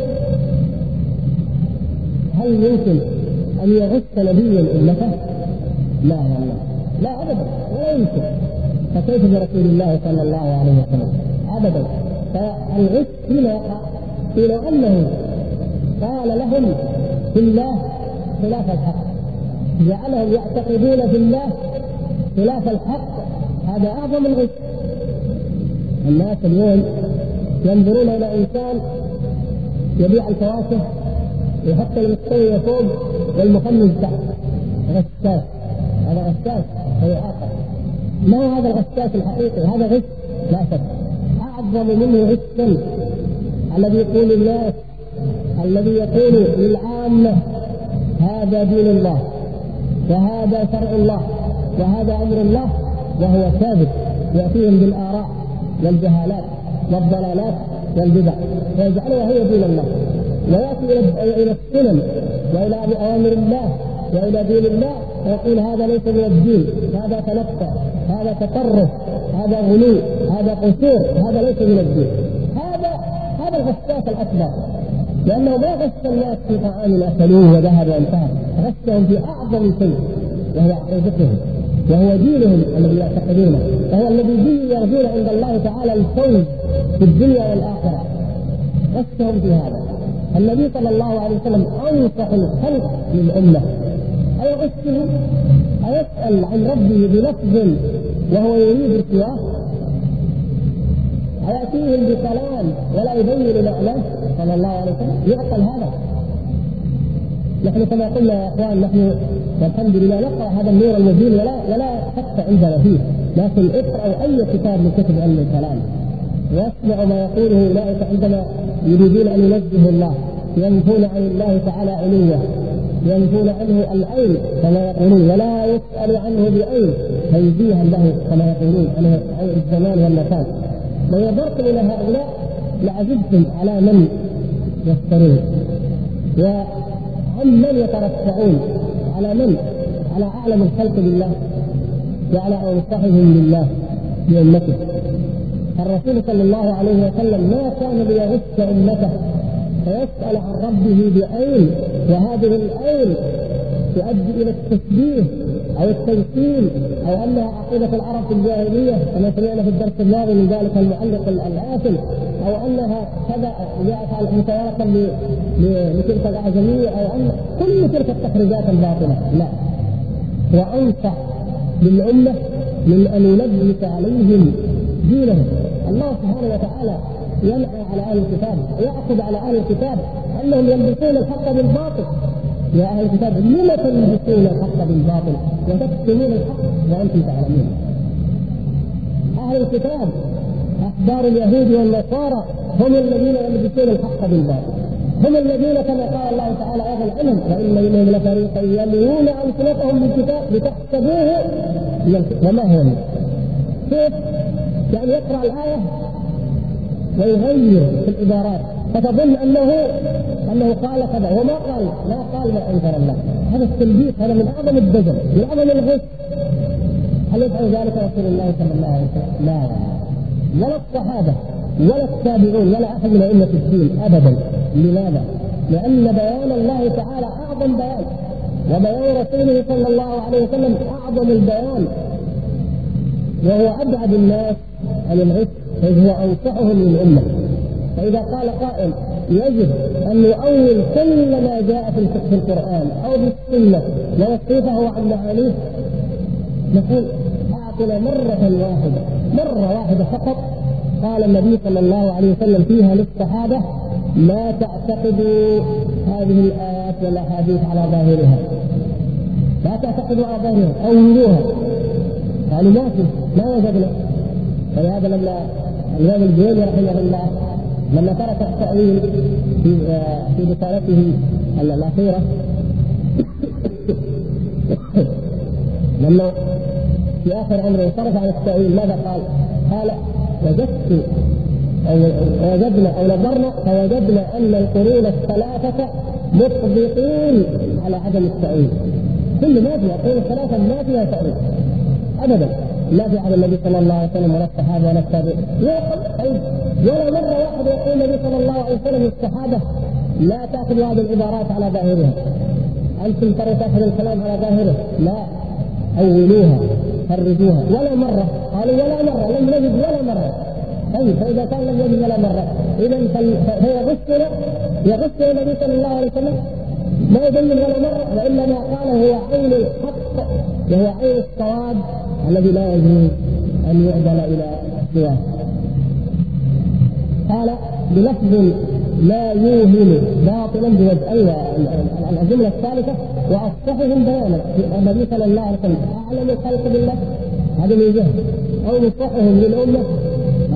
هل يمكن أن يغش نبي أمته؟ لا والله. لا ابدا. ولا يمكن. فكيف برسول الله صلى الله عليه وسلم؟ ابدا. فالغش فيما يقع إلى أنه قال لهم في الله خلاف الحق. جعلهم يعتقدون في الله خلاف الحق هذا أعظم الغش الناس اليوم ينظرون إلى إنسان يبيع الفواكه ويحط المستوي فوق والمخمس تحت. غشاش هذا غشاش هو آخر ما هو هذا الغشاش الحقيقي؟ هذا غش لا شك. أعظم منه غشا الذي يقول الناس الذي يقول للعامة هذا دين الله وهذا شرع الله. وهذا أمر الله وهو ثابت يأتيهم بالآراء والجهالات والضلالات والبدع ويجعلها هي دين الله ويأتي إلى السنن وإلى أوامر الله وإلى دين الله ويقول هذا ليس من الدين هذا تنفع هذا تطرف هذا غلو هذا قصور هذا ليس من الدين. هذا الغشاش الأكبر لأنه ما غش الناس في طعام اكلوه وذهب وانتهى غشهم في أعظم شيء وهو عقيدتهم. وهو دينهم الذي يعتقدونه وهو الذي به يرجون عند الله تعالى الفوز في الدنيا والآخرة. غشهم في هذا. النبي صلى الله عليه وسلم أنصح الخلق للأمة. أيغشه أيسأل عن ربه بلفظ وهو يريد سواه أيأتيهم بكلام ولا يبين معناه صلى الله عليه وسلم. يعقل هذا. نحن كما قلنا يا إخوان نحن والحمد لله نقرا هذا النور المبين ولا ولا شك عندنا فيه لكن اقرأوا أي كتاب من كتب علم الكلام. واسمعوا ما يقوله أولئك عندما يريدون أن ينزهوا الله. ينفون عن الله تعالى علوه. ينفون عنه العين كما يقولون. ولا يسأل عنه بعين تنزيها له كما يقولون عن الزمان والمكان. لو نظرتم إلى هؤلاء لعجبتم على من يفترون. وعن من يترفعون. على من؟ على أعلم الخلق بالله وعلى انصحهم لله بامته الرسول صلى الله عليه وسلم ما كان ليغش أمته فيسأل عن ربه بعين وهذه العين تؤدي إلى التشبيه أو التمثيل أو أنها عقيدة العرب في الجاهلية كما سمعنا في الدرس الماضي من ذلك المعلق العاقل أو أنها كذا جاءت متواصل لتلك الاعجميه أو أن كل تلك التخريجات الباطلة. لا. وأنصح للامه من أن يلبس عليهم دينهم. الله سبحانه وتعالى ينعى على أهل الكتاب ويأخذ على أهل الكتاب أنهم يلبسون الحق بالباطل. يا أهل الكتاب لم تلبسون الحق بالباطل؟ وتكتمون الحق وأنتم تعلمون. أهل الكتاب احبار اليهود والنصارى هم الذين يلبسون الحق بالباطل. هم الذين كما قال الله تعالى أيضا عنهم وإن منهم لفريقا يلوون ألسنتهم بالكتاب لتحسبوه وما هو كيف؟ يعني يقرأ الآية ويغير في العبارات. فتظن أنه أنه قال كذا وما قال؟ ما قال ما انكر الله. هذا التلبيس هذا من أعظم الدجل من أعظم الغش. هل يفعل ذلك رسول الله صلى الله عليه وسلم؟ لا. ولا الصحابة ولا التابعون ولا أحد من أئمة الدين ابدا. لماذا؟ لأن بيان الله تعالى أعظم بيان. وبيان رسوله صلى الله عليه وسلم أعظم البيان. وهو أبعد الناس عن الغش إذ هو أنصحهم للأمة. فإذا قال قائل يجب أن نؤول كل ما جاء في القرآن أو في السنة ونصرفه عن معانيه نقول أعطنا مرة واحدة. مرة واحدة فقط قال النبي صلى الله عليه وسلم فيها للصحابة لا تعتقدوا هذه الآيات والأحاديث على ظاهرها. لا تعتقدوا على ظاهرها أولوها. قالوا ما في ما وجدنا. فلهذا لما الإمام الجويني رحمه الله لما ترك التأويل في في رسالته الأخيرة لما في آخر عمره صرف عن التأويل ماذا قال؟ قال وجدت أو وجدنا أو نظرنا فوجدنا أن القرون الثلاثة مطبقين على عدم التأويل. كل ما فيها القرون الثلاثة ما فيها تأويل. أبدا. لا في عهد النبي صلى الله عليه وسلم ولا الصحابة ولا التابعين. ولا مرة واحدة يقول النبي صلى الله عليه وسلم للصحابه لا تاخذوا هذه العبارات على ظاهرها. أنتم ترى تاخذوا الكلام على ظاهره لا. أولوها. فرجوها ولا مرة. قالوا ولا مرة. لم نجد ولا مرة. طيب فإذا كان لم يجد ولا مرة. اذا فيغشنا يغشنا النبي صلى الله عليه وسلم. ما يبين ولا مرة وإنما قال هو عين الحق وهو عين الصواب الذي لا يجوز أن يعدل إلى سواه. قال بلفظ لا يوهم باطلا بوجه أيوه الجملة الثالثة واصحهم بيانا النبي صلى الله عليه وسلم أعلم الخلق بالله. هذا من جهة. أو نصحهم للأمة.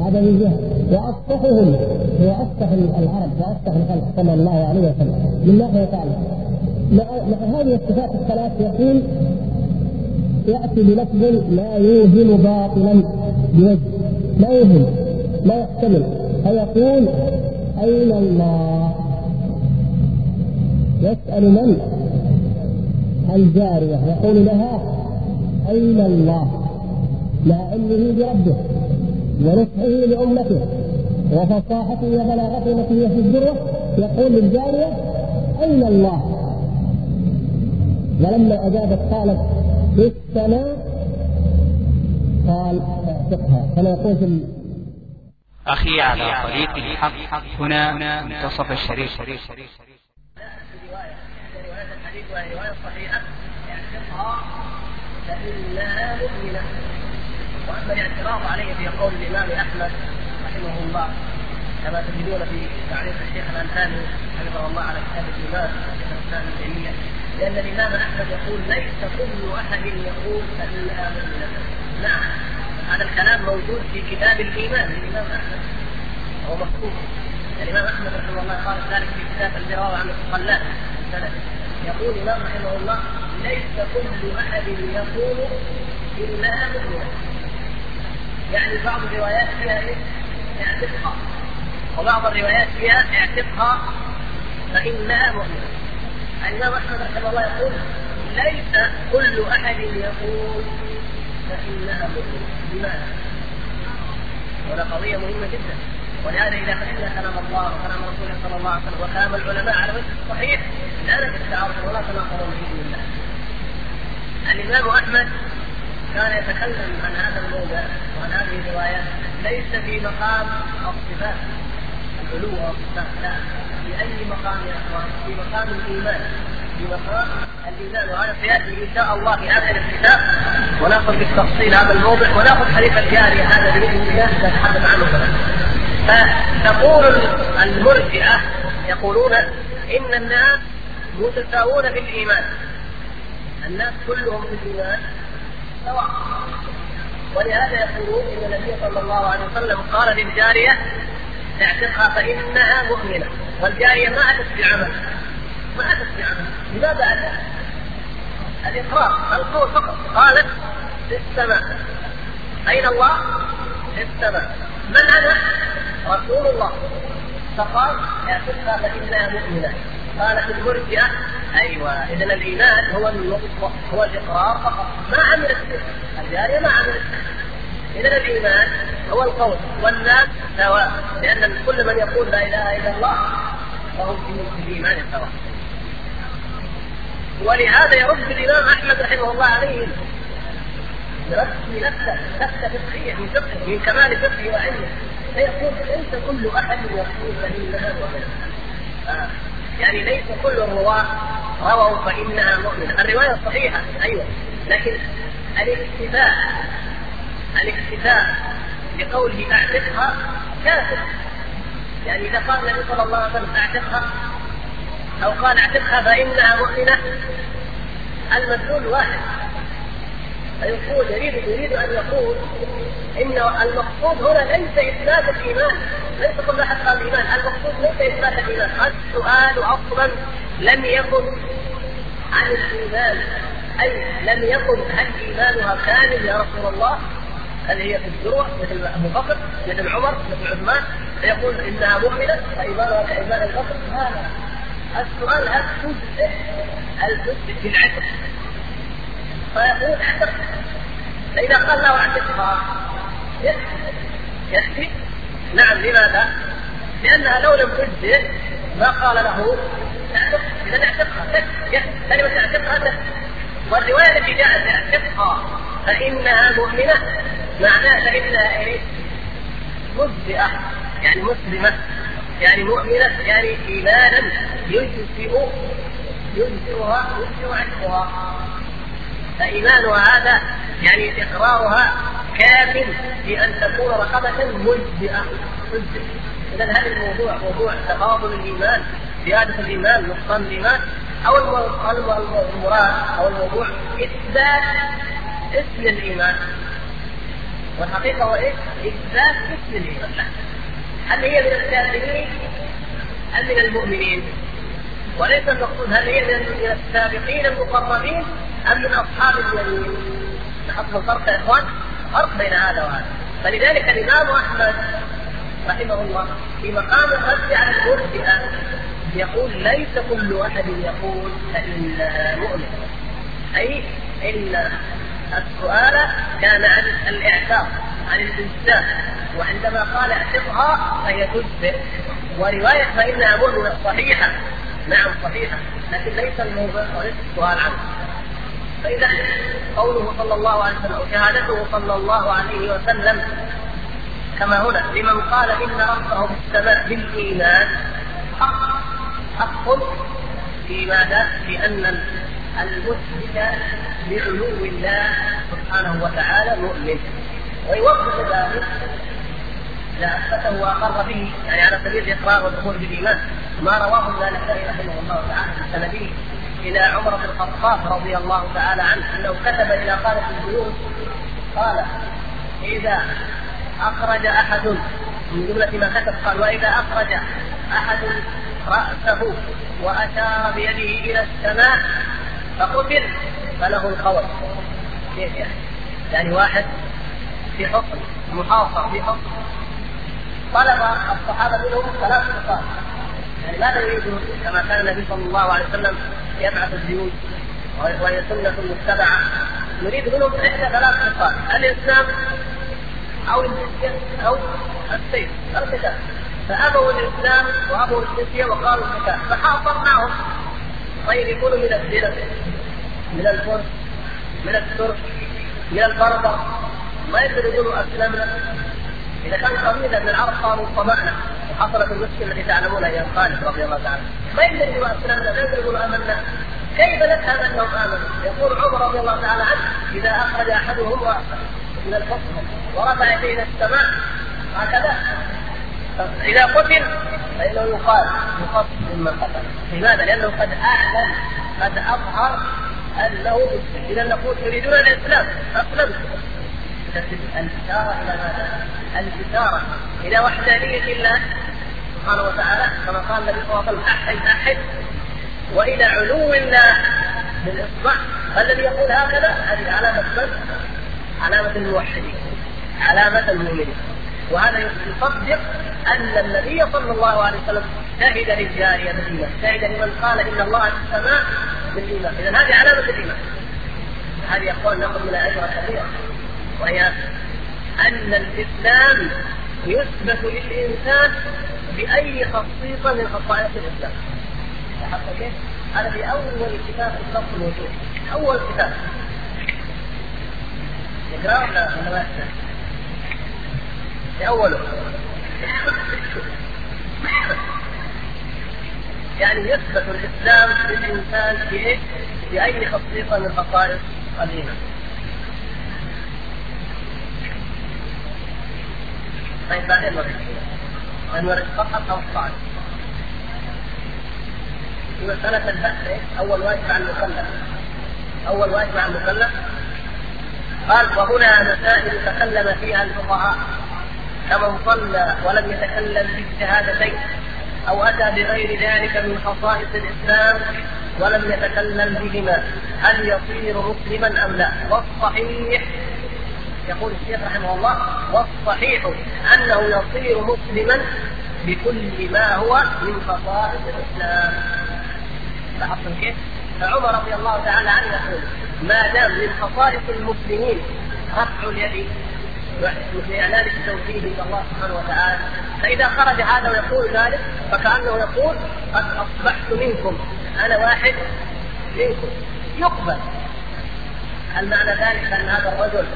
هذا من جهة. واصحهم هو اصح العرب. واصح الخلق صلى الله عليه وسلم. ناحية ثالثه مع هذه الصفات الثلاث يقول يأتي بلفظ لا يوهم باطلا بوجه. لا يوهم. لا يحتمل. فيقول أين الله؟ يسأل من؟ الجارية يقول لها أين الله؟ مع علمه بربه ونصحه لأمته وفصاحته وبلاغته التي هي في الذرة يقول للجارية أين الله؟ ولما أجابت قالت في السماء قال اعتقها كما يقول في أخي على طريق الحق هنا منتصف الشريف رواية صحيحة اعتقها فإنها مؤمنة. وأما الاعتراض عليه في قول الإمام أحمد رحمه الله كما تجدون في تعليق الشيخ الألباني حفظه الله على كتاب الإمام الشيخ الإسلام ابن لأن الإمام أحمد يقول ليس كل أحد يقول فإنها مؤمنة. نعم هذا الكلام موجود في كتاب الإيمان للإمام أحمد هو مكتوب. الإمام أحمد رحمه الله قال ذلك في كتاب الدراوة عن الصلاة يقول الإمام رحمه الله ليس كل أحد يقول إنها مؤمنة يعني بعض الروايات فيها إيه؟ اعتقها وبعض الروايات فيها اعتقها فإنها مؤمنة الإمام أحمد رحمه الله يقول ليس كل أحد يقول فإنها مؤمنة لماذا؟ وهذا قضية مهمة جدا ولهذا إذا فهمنا كلام الله وكلام رسوله صلى الله عليه وسلم وكلام العلماء على وجه الصحيح لا نجد تعارض ولا تناقض بإذن الله. الإمام أحمد كان يتكلم عن هذا الموضع وعن هذه الروايات ليس في مقام الصفات العلو والصفات لا. في أي مقام يا إخوان؟ في مقام الإيمان. في مقام الإيمان. وهذا سياتي إن شاء الله في اخر الكتاب. ونأخذ بالتفصيل هذا الموضع ونأخذ حديث الجارية هذا بإذن الله نتحدث عنه فتقول المرجئة يقولون إن الناس متساوون في الإيمان. الناس كلهم في الإيمان. سواء ولهذا يقولون إن النبي صلى الله عليه وسلم قال للجارية اعتقها فإنها مؤمنة. والجارية ما أتت بعمل. ما أتت بعمل. لماذا أتت؟ الإقرار القول فقط. قالت في السماء. أين الله؟ في السماء. من أنا؟ رسول الله. فقال اعتقها فإنها مؤمنة. قالت المرجئة أيوه اذا الإيمان هو هو الإقرار فقط. ما عملت الجارية ما عملت اذا الإيمان هو القول والناس سواء لأن كل من يقول لا إله إلا الله فهم في الإيمان سواء. ولهذا يرد الإمام أحمد رحمه الله عليهم يرد في نفسه نفسه فقهية من فقهه من كمال فقهه وعلمه. فيقول ليس كل أحد يقول فانها مؤمنه آه. يعني ليس كل الرواة رووا فإنها مؤمنة. الرواية صحيحة أيوه. لكن الاكتفاء الاكتفاء بقوله أعتقها كافر. يعني إذا قال النبي صلى الله عليه وسلم أعتقها أو قال أعتقها فإنها مؤمنة. المدلول واحد. فيقول يريد يريد أن يقول إن المقصود هنا ليس إثبات الإيمان ليس كل احد قال الإيمان المقصود ليس إثبات الإيمان. السؤال أصلا لم يكن عن الإيمان. أي لم يكن هل إيمانها كامل يا رسول الله. هل هي في الذروة مثل أبو بكر مثل عمر مثل عثمان؟ فيقول إنها مؤمنة فايمانها كإيمان البكر لا السؤال هل تثبت هل تثبت بالعتق فيقول اعتق فإذا قال له اعتقها يكفي نعم لماذا؟ لأنها لو لم تجزئ ما قال له إذا اعتقها كلمة اعتقها والرواية التي جاءت اعتقها فإنها مؤمنة معناه فإنها إيه؟ مجزئه يعني مسلمة يعني مؤمنة يعني إيمانا يجزئ يجزئها يجزئ عتقها فإيمانها هذا يعني إقرارها كاف في أن تكون رقبة مجزئة مجزئة إذا هل الموضوع موضوع تفاضل الإيمان زيادة الإيمان نقصان الإيمان أو المراد أو الموضوع إثبات اسم الإيمان والحقيقة هو إيه؟ إثبات اسم الإيمان هل هي من الكافرين أم من المؤمنين؟ وليس المقصود هل هي من السابقين المقربين أم من أصحاب اليمين؟ لاحظتم الفرق يا إخوان؟ فرق بين هذا وهذا. فلذلك الإمام أحمد رحمه الله في مقام الرد على المرجئه يقول ليس كل احد يقول فانها مؤمنه أي إن السؤال كان عن الاعتاق عن الإنسان. وعندما قال اعتقها فهي تثبت ورواية فإنها مؤمنة صحيحة. نعم صحيحة. لكن ليس الموضوع وليس السؤال عنه. فإذا قوله صلى الله عليه وسلم أو شهادته صلى الله عليه وسلم كما هنا لمن قال إن ربه في السماء بالإيمان حق حق في ماذا؟ في أن المثبت لعلو الله سبحانه وتعالى مؤمن ويوضح ذلك اذا اثبته واقر به يعني على سبيل الإقرار والدخول بالإيمان ما رواه الزالكائي رحمه الله تعالى في سنده إلى عمر بن الخطاب رضي الله تعالى عنه أنه كتب إلى قاده البيوت قال إذا أخرج أحد من جملة ما كتب قال وإذا أخرج أحد رأسه واشار بيده إلى السماء فقتل فله الخوف كيف يعني؟ يعني واحد في حصن محاصر في حصن طلب الصحابة منهم ثلاث يعني ماذا يريدون كما كان النبي صلى الله عليه وسلم يبعث الجيوش وهي سنة متبعة؟ نريد منهم إحدى ثلاث نقاط الإسلام أو الجزية أو السيف القتال. فأبوا الإسلام وأبوا الجزية وقالوا القتال. فحاصرناهم. طيب يكونوا من الزنا من الفرس من الترك من البربر. ما يقدروا يقولوا أسلمنا؟ إذا كان قبيله من العرب قالوا طمعنا. وحصلت المشكلة التي تعلمونها يا خالد رضي الله تعالى. ما يقدر يقولوا اسلمنا ما يقدر يقولوا آمنا. كيف نفهم أنهم آمنوا؟ يقول عمر رضي الله تعالى عنه إذا أخرج أحدهم من الحكم ورفع يديه إلى السماء هكذا. إذا قتل فإنه يقال يقص ممن قتل لماذا؟ لأنه قد أعلن قد أظهر أنه مسلم. إذا نقول تريدون الإسلام اسلمت الاشاره إلى ماذا؟ الاشاره إلى وحدانية الله سبحانه وتعالى كما قال النبي صلى الله عليه وسلم احد احد وإلى علو الله بالاصبع الذي يقول هكذا؟ هذه علامة من؟ علامة الموحدين علامة المؤمنين. وهذا يصدق أن النبي صلى الله عليه وسلم شهد للجارية بالإيمان، شهد لمن قال إن الله في السماء بالإيمان، اذا هذه علامة الإيمان. هذه يا أخوان ناخذ منها اجر كثيره وهي أن الإسلام يثبت للإنسان بأي خصيصه من خصائص الإسلام. لاحظت كيف؟ هذا في أول كتاب في الصف الوجود، أول كتاب. نقرا ولا ولا ما في أوله يعني يثبت في إيش؟ في اي خصيصه من خصائص الايمان. طيب بعدين نرد نرد فقط أو. في مسألة البحث أول واجب على المكلف. أول واجب على المكلف. قال وهنا مسائل تكلم فيها الفقهاء. كمن صلى ولم يتكلم باجتهادتين أو أتى بغير ذلك من خصائص الإسلام ولم يتكلم بهما. هل يصير مسلما أم لا؟ والصحيح يقول الشيخ رحمه الله والصحيح أنه يصير مسلما بكل ما هو من خصائص الإسلام. لاحظتم كيف؟ فعمر رضي الله تعالى عنه يقول ما دام من خصائص المسلمين رفع اليد إعلان التوحيد إلى الله سبحانه وتعالى فإذا خرج هذا ويقول ذلك فكأنه يقول قد أصبحت منكم أنا واحد منكم يقبل هل معنى ذلك أن هذا الرجل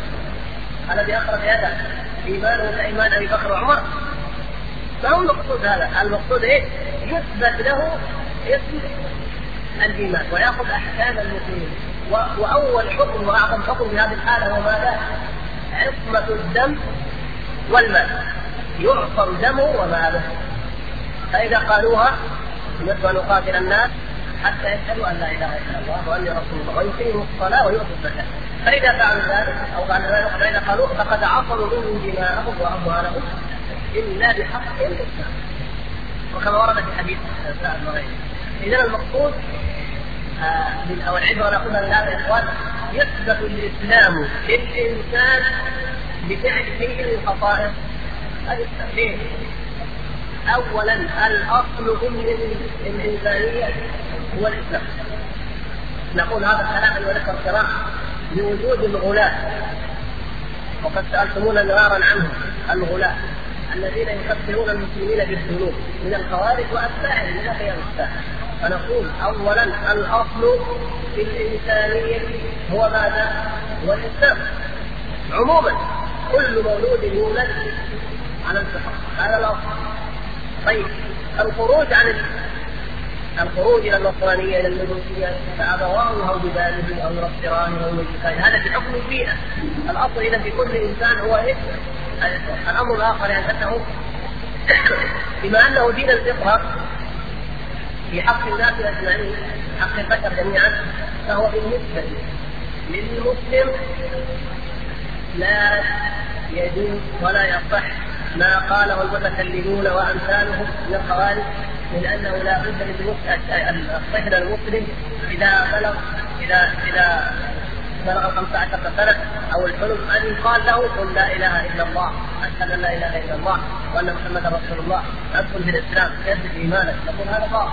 الذي أخرج يده ايمانه كايمان أبي بكر وعمر ما هو المقصود هذا. المقصود إيه؟ يثبت له اسم الإيمان ويأخذ أحكام المسلمين. وأول حكم وأعظم حكم في هذه الحالة هو ماذا؟ عصمة الدم والمال. يعصر دمه وماله. فإذا قالوها نريد أن نقاتل الناس حتى يشهدوا أن لا إله إلا الله وأني رسول الله ويقيموا الصلاة ويؤتوا الزكاة. فإذا فعلوا ذلك أو فإذا قالوا فقد عصروا منهم دماءهم وأموالهم إلا بحق الإسلام. وكما ورد في حديث سعد وغيره إذا المقصود أو العبرة نأخذها من هذا يا إخوان يثبت الإسلام للانسان بفعل شيء من خصائص التوحيد اولا الأصل في الإنسانية هو الإسلام. نقول هذا الكلام الإخوة الكرام. بوجود الغلاة. وقد سألتمونا مرارا عنهم الغلاة الذين يكفرون المسلمين بالذنوب من الخوارج وأتباعهم من خيار الساحه فنقول اولا الأصل في الإنسانية هو ماذا؟ هو الاسلام عموما كل مولود يولد على الفطرة. هذا الأصل. طيب الخروج عن الخروج إلى النصرانيه إلى المجوسيه فأبواه أو بذلك أو ينصرانه أو يمجسانه هذا في حكم البيئه الأصل إذا في كل إنسان هو إيه؟ الأمر الآخر يعني أنه بما أنه دين الفطرة في حق الناس أجمعين حق البشر جميعا فهو بالنسبة للمسلم لا يجوز ولا يصح ما قاله المتكلمون وأمثالهم من الخوارج. من انه لا بد الطفل المسلم إذا بلغ إذا إذا بلغ 15 سنة أو الحلم أن يقال له قل لا إله إلا الله أشهد أن لا إله إلا الله وأن محمدا رسول الله. أدخل في الإسلام يثبت ايمانك يقول هذا باطل.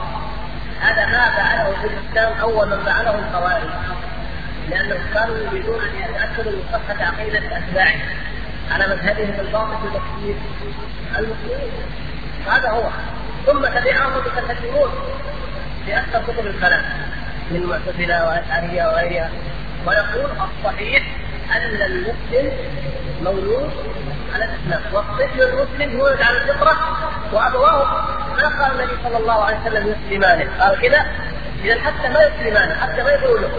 هذا ما فعله في الإسلام أول من فعله الخوارج لانهم كانوا يريدون أن يتاكدوا من صحه عقيدة اتباعهم على مذهبهم الباطل في تكفير المسلمين هذا هو. ثم تبعهم في أكثر كتب الكلام من المعتزلة والاشعريه وغيرها. ويقول الصحيح أن المسلم مولود على الإسلام والطفل المسلم يولد على الفطرة وأبواه ما قال النبي صلى الله عليه وسلم يسلمانه. قال كذا إذا حتى ما يسلمانه حتى ما يقولوا له.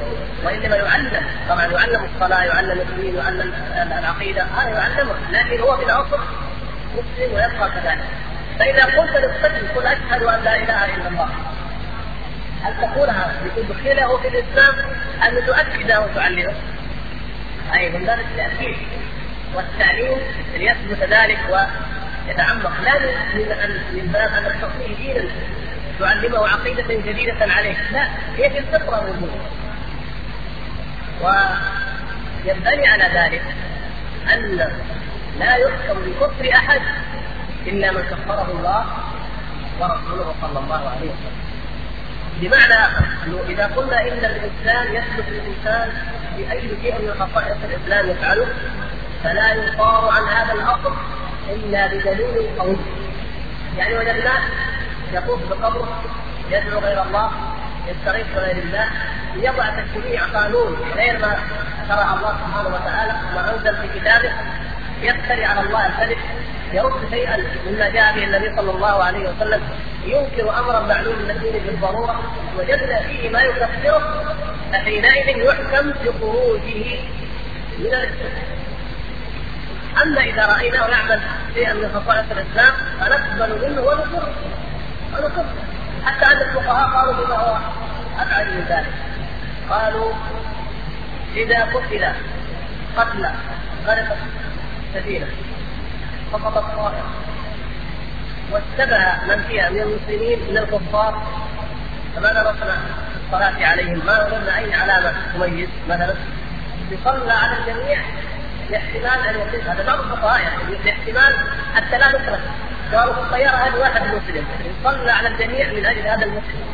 وإنما يعلم طبعا يعلم الصلاة يعلم الدين يعلم العقيدة هذا يعلمه. لكن هو في الاصل مسلم ويبقى كذلك. فإذا قلت للطفل قل أشهد أن لا إله إلا الله. هل تقولها لتدخله في الإسلام؟ ام تؤكده وتعلمه؟ أي من باب التأكيد. والتعليم ليثبت ذلك ويتعمق لا من باب أن تعطيه دينا تعلمه عقيدة جديدة عليه. لا هي في الفطرة موجودة. وينبني على ذلك أن لا يحكم بكفر أحد إلا من كفره الله ورسوله صلى الله عليه وسلم. بمعنى أنه إذا قلنا إن الإنسان يسلك الإنسان باي شيء من خصائص الإسلام يفعله فلا يصار عن هذا الأصل إلا بدليل قوي. يعني وجدناه يطوف بقبره يدعو غير الله يستغيث بغير الله يضع تشريع قانون غير ما شرع الله سبحانه وتعالى وما أنزل في كتابه يفتري على الله الكذب يرد شيئا مما جاء به النبي صلى الله عليه وسلم ينكر امرا معلوم من الدين بالضرورة وجدنا فيه ما يكفره فحينئذ يحكم بخروجه من الإسلام. أما إذا رأيناه يعمل شيئا من خصائص الإسلام فنقبل منه ونكره ونكره حتى أن الفقهاء قالوا بما هو أبعد من ذلك. قالوا إذا قتل قتل غرقت سفينة. سقط الطائر. واتبع من فيها من المسلمين من الكفار. فماذا نصنع الصلاة عليهم؟ ما وجدنا أي علامة تميز مثلا؟ يصلى على الجميع لاحتمال أن يكون هذا بعض الفقهاء يعني لاحتمال حتى لا نترك قالوا في الطيارة هذا واحد مسلم يصلى على الجميع من أجل هذا المسلم.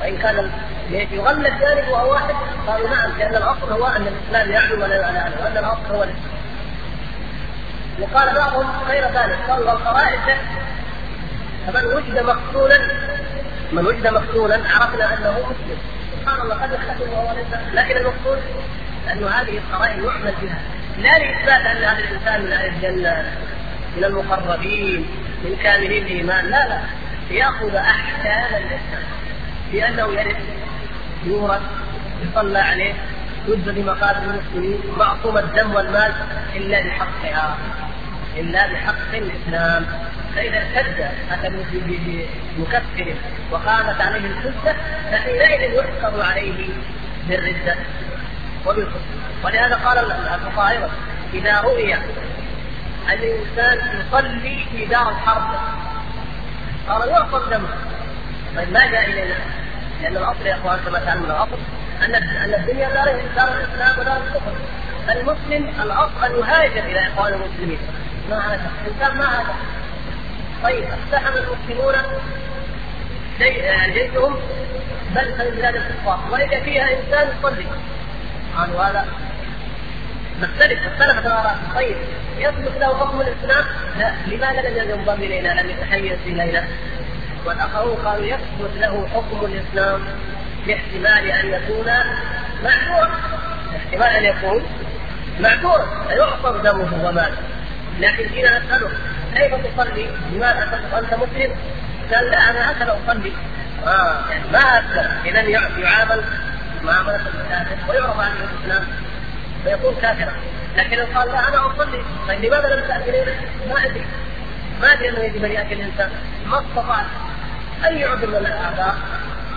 وإن كان يغلب ذلك وهو واحد قالوا نعم لأن الأصل هو أن الإسلام يعلو ولا يعلى وأن الأصل هو الإسلام. وقال بعضهم غير ذلك قال والقرائن فمن وجد مقتولا من وجد مقتولا عرفنا أنه مسلم. سبحان الله قد يختلف وهو ليس لكن المقتول انه هذه القرائن يعمل بها. لا لإثبات أن هذا الإنسان من أهل الجنة من المقربين من كاملين الإيمان. لا لا. ياخذ أحكام الاسلام بانه يرث يورث يصلى عليه يجزى بمقابل المسلمين معصوم الدم والمال إلا بحقها. الا بحق الاسلام فاذا ارتد اتى بمكفر وقامت عليه الحجه فحينئذ يحكم عليه بالرده وبالكفر ولهذا قال الفقهاء أيضا اذا رؤي ان الانسان يصلي في دار الحرب قال يعصم دمه طيب ما جاء الينا؟ لأن الاصل يا اخوان كما تعلمون الاصل ان ان الدنيا دار دار الاسلام ودار الكفر المسلم الاصل ان يهاجر إلى اخوان المسلمين ما هذا الإنسان ما هذا طيب اقتحم المسلمون جيشهم بل من بلاد الكفار. وإذا فيها إنسان يصلي. قالوا هذا نختلف اختلفت الاراء طيب يثبت له حكم الإسلام؟ لا. لماذا لم ينضم الينا لم يتحيز الينا؟ والآخرون قالوا يثبت له حكم الإسلام باحتمال أن يكون معذورا. احتمال أن يكون معذورا. فيعصر دمه وماله. لكن جينا نساله كيف تصلي؟ لماذا أنت مسلم؟ قال لا أنا هكذا اصلي آه. يعني ما اسلم اذا يعامل معاملة الكافر ويعرف عنه الإسلام فيكون كافرا. لكن لو قال لا أنا أصلي. طيب لماذا لم تاكل ما أدري. ما أدري أنه يجب أن ياكل الإنسان. ما استطعت اي عذر من الاعذار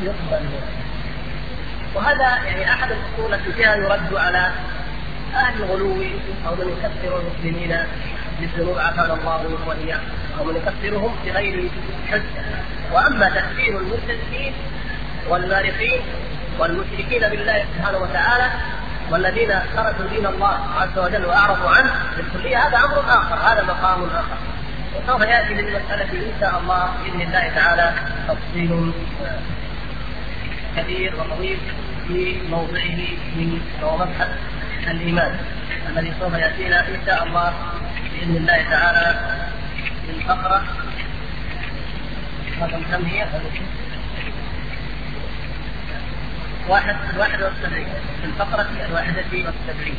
يقبل. وهذا يعني أحد الأصول التي فيها يرد على أهل الغلو أو من يكفر المسلمين. بالذنوب عافانا الله واياهم أو من يكفرهم بغير حجه وأما تكفير المرتدين والمارقين والمشركين بالله سبحانه وتعالى والذين خرجوا دين الله عز وجل وأعرضوا عنه بالكلية هذا أمر آخر هذا مقام آخر. وسوف يأتي للمساله إن شاء الله بإذن الله تعالى تفصيل كبير وطويل في موضعه من مبحث الإيمان. الذي سوف يأتينا إن شاء الله بإذن الله تعالى من فقرة. رقم كم هي؟ واحد واحد والسبعين. في الفقرة الواحدة والسبعين.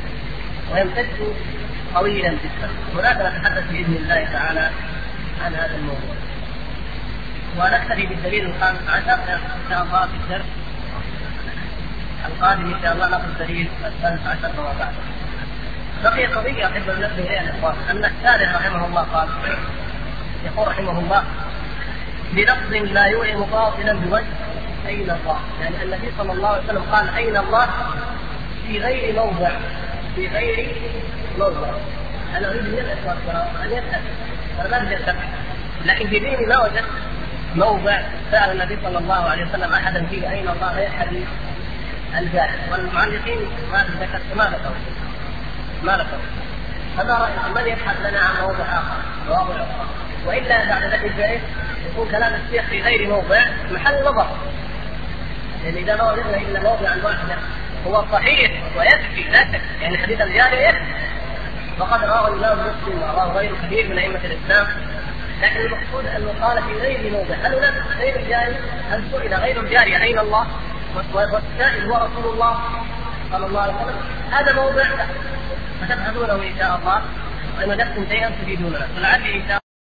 ويمتد طويلا جدا. هناك نتحدث بإذن الله تعالى عن هذا الموضوع. ونكتفي بالدليل الخامس عشر إن شاء الله في الدرس القادم إن شاء الله نأخذ الدليل الثالث عشر فما بعد. بقي قضية احب ان ننبه اليها الاخوان أن الشارع رحمه الله قال يقول رحمه الله بلفظ لا يوهم باطلا بوجه أين الله؟ يعني النبي صلى الله عليه وسلم قال أين الله؟ في غير موضع. في غير موضع. أنا اريد من الاخوان أن يسال أنا ما أدري لكن في ذهني ما وجدت موضع سأل النبي صلى الله عليه وسلم أحدا فيه أين الله؟ غير حديث الجاهل. والمعلقين ما ذكرت ما ذكروا ما ذكروا فما رايكم من يبحث لنا عن موضع آخر؟ مواضع أخرى وإلا بعد ذلك يكون كلام الشيخ في غير موضع محل نظر. لأن إذا ما وجدنا إلا موضعا واحدا هو صحيح ويكفي لا شك. يعني حديث الجارية يكفي. وقد رواه الإمام مسلم ورواه غير كثير من أئمة الإسلام. لكن المقصود انه قال في غير موضع. هل هناك غير الجاري؟ هل سئل غير الجاري أين الله؟ والسائل هو رسول الله. صلى الله عليه وسلم. هذا موضع فتبحثونه إن شاء الله. وإن وجدتم شيئا تفيدوننا ولعلي إن شاء الله.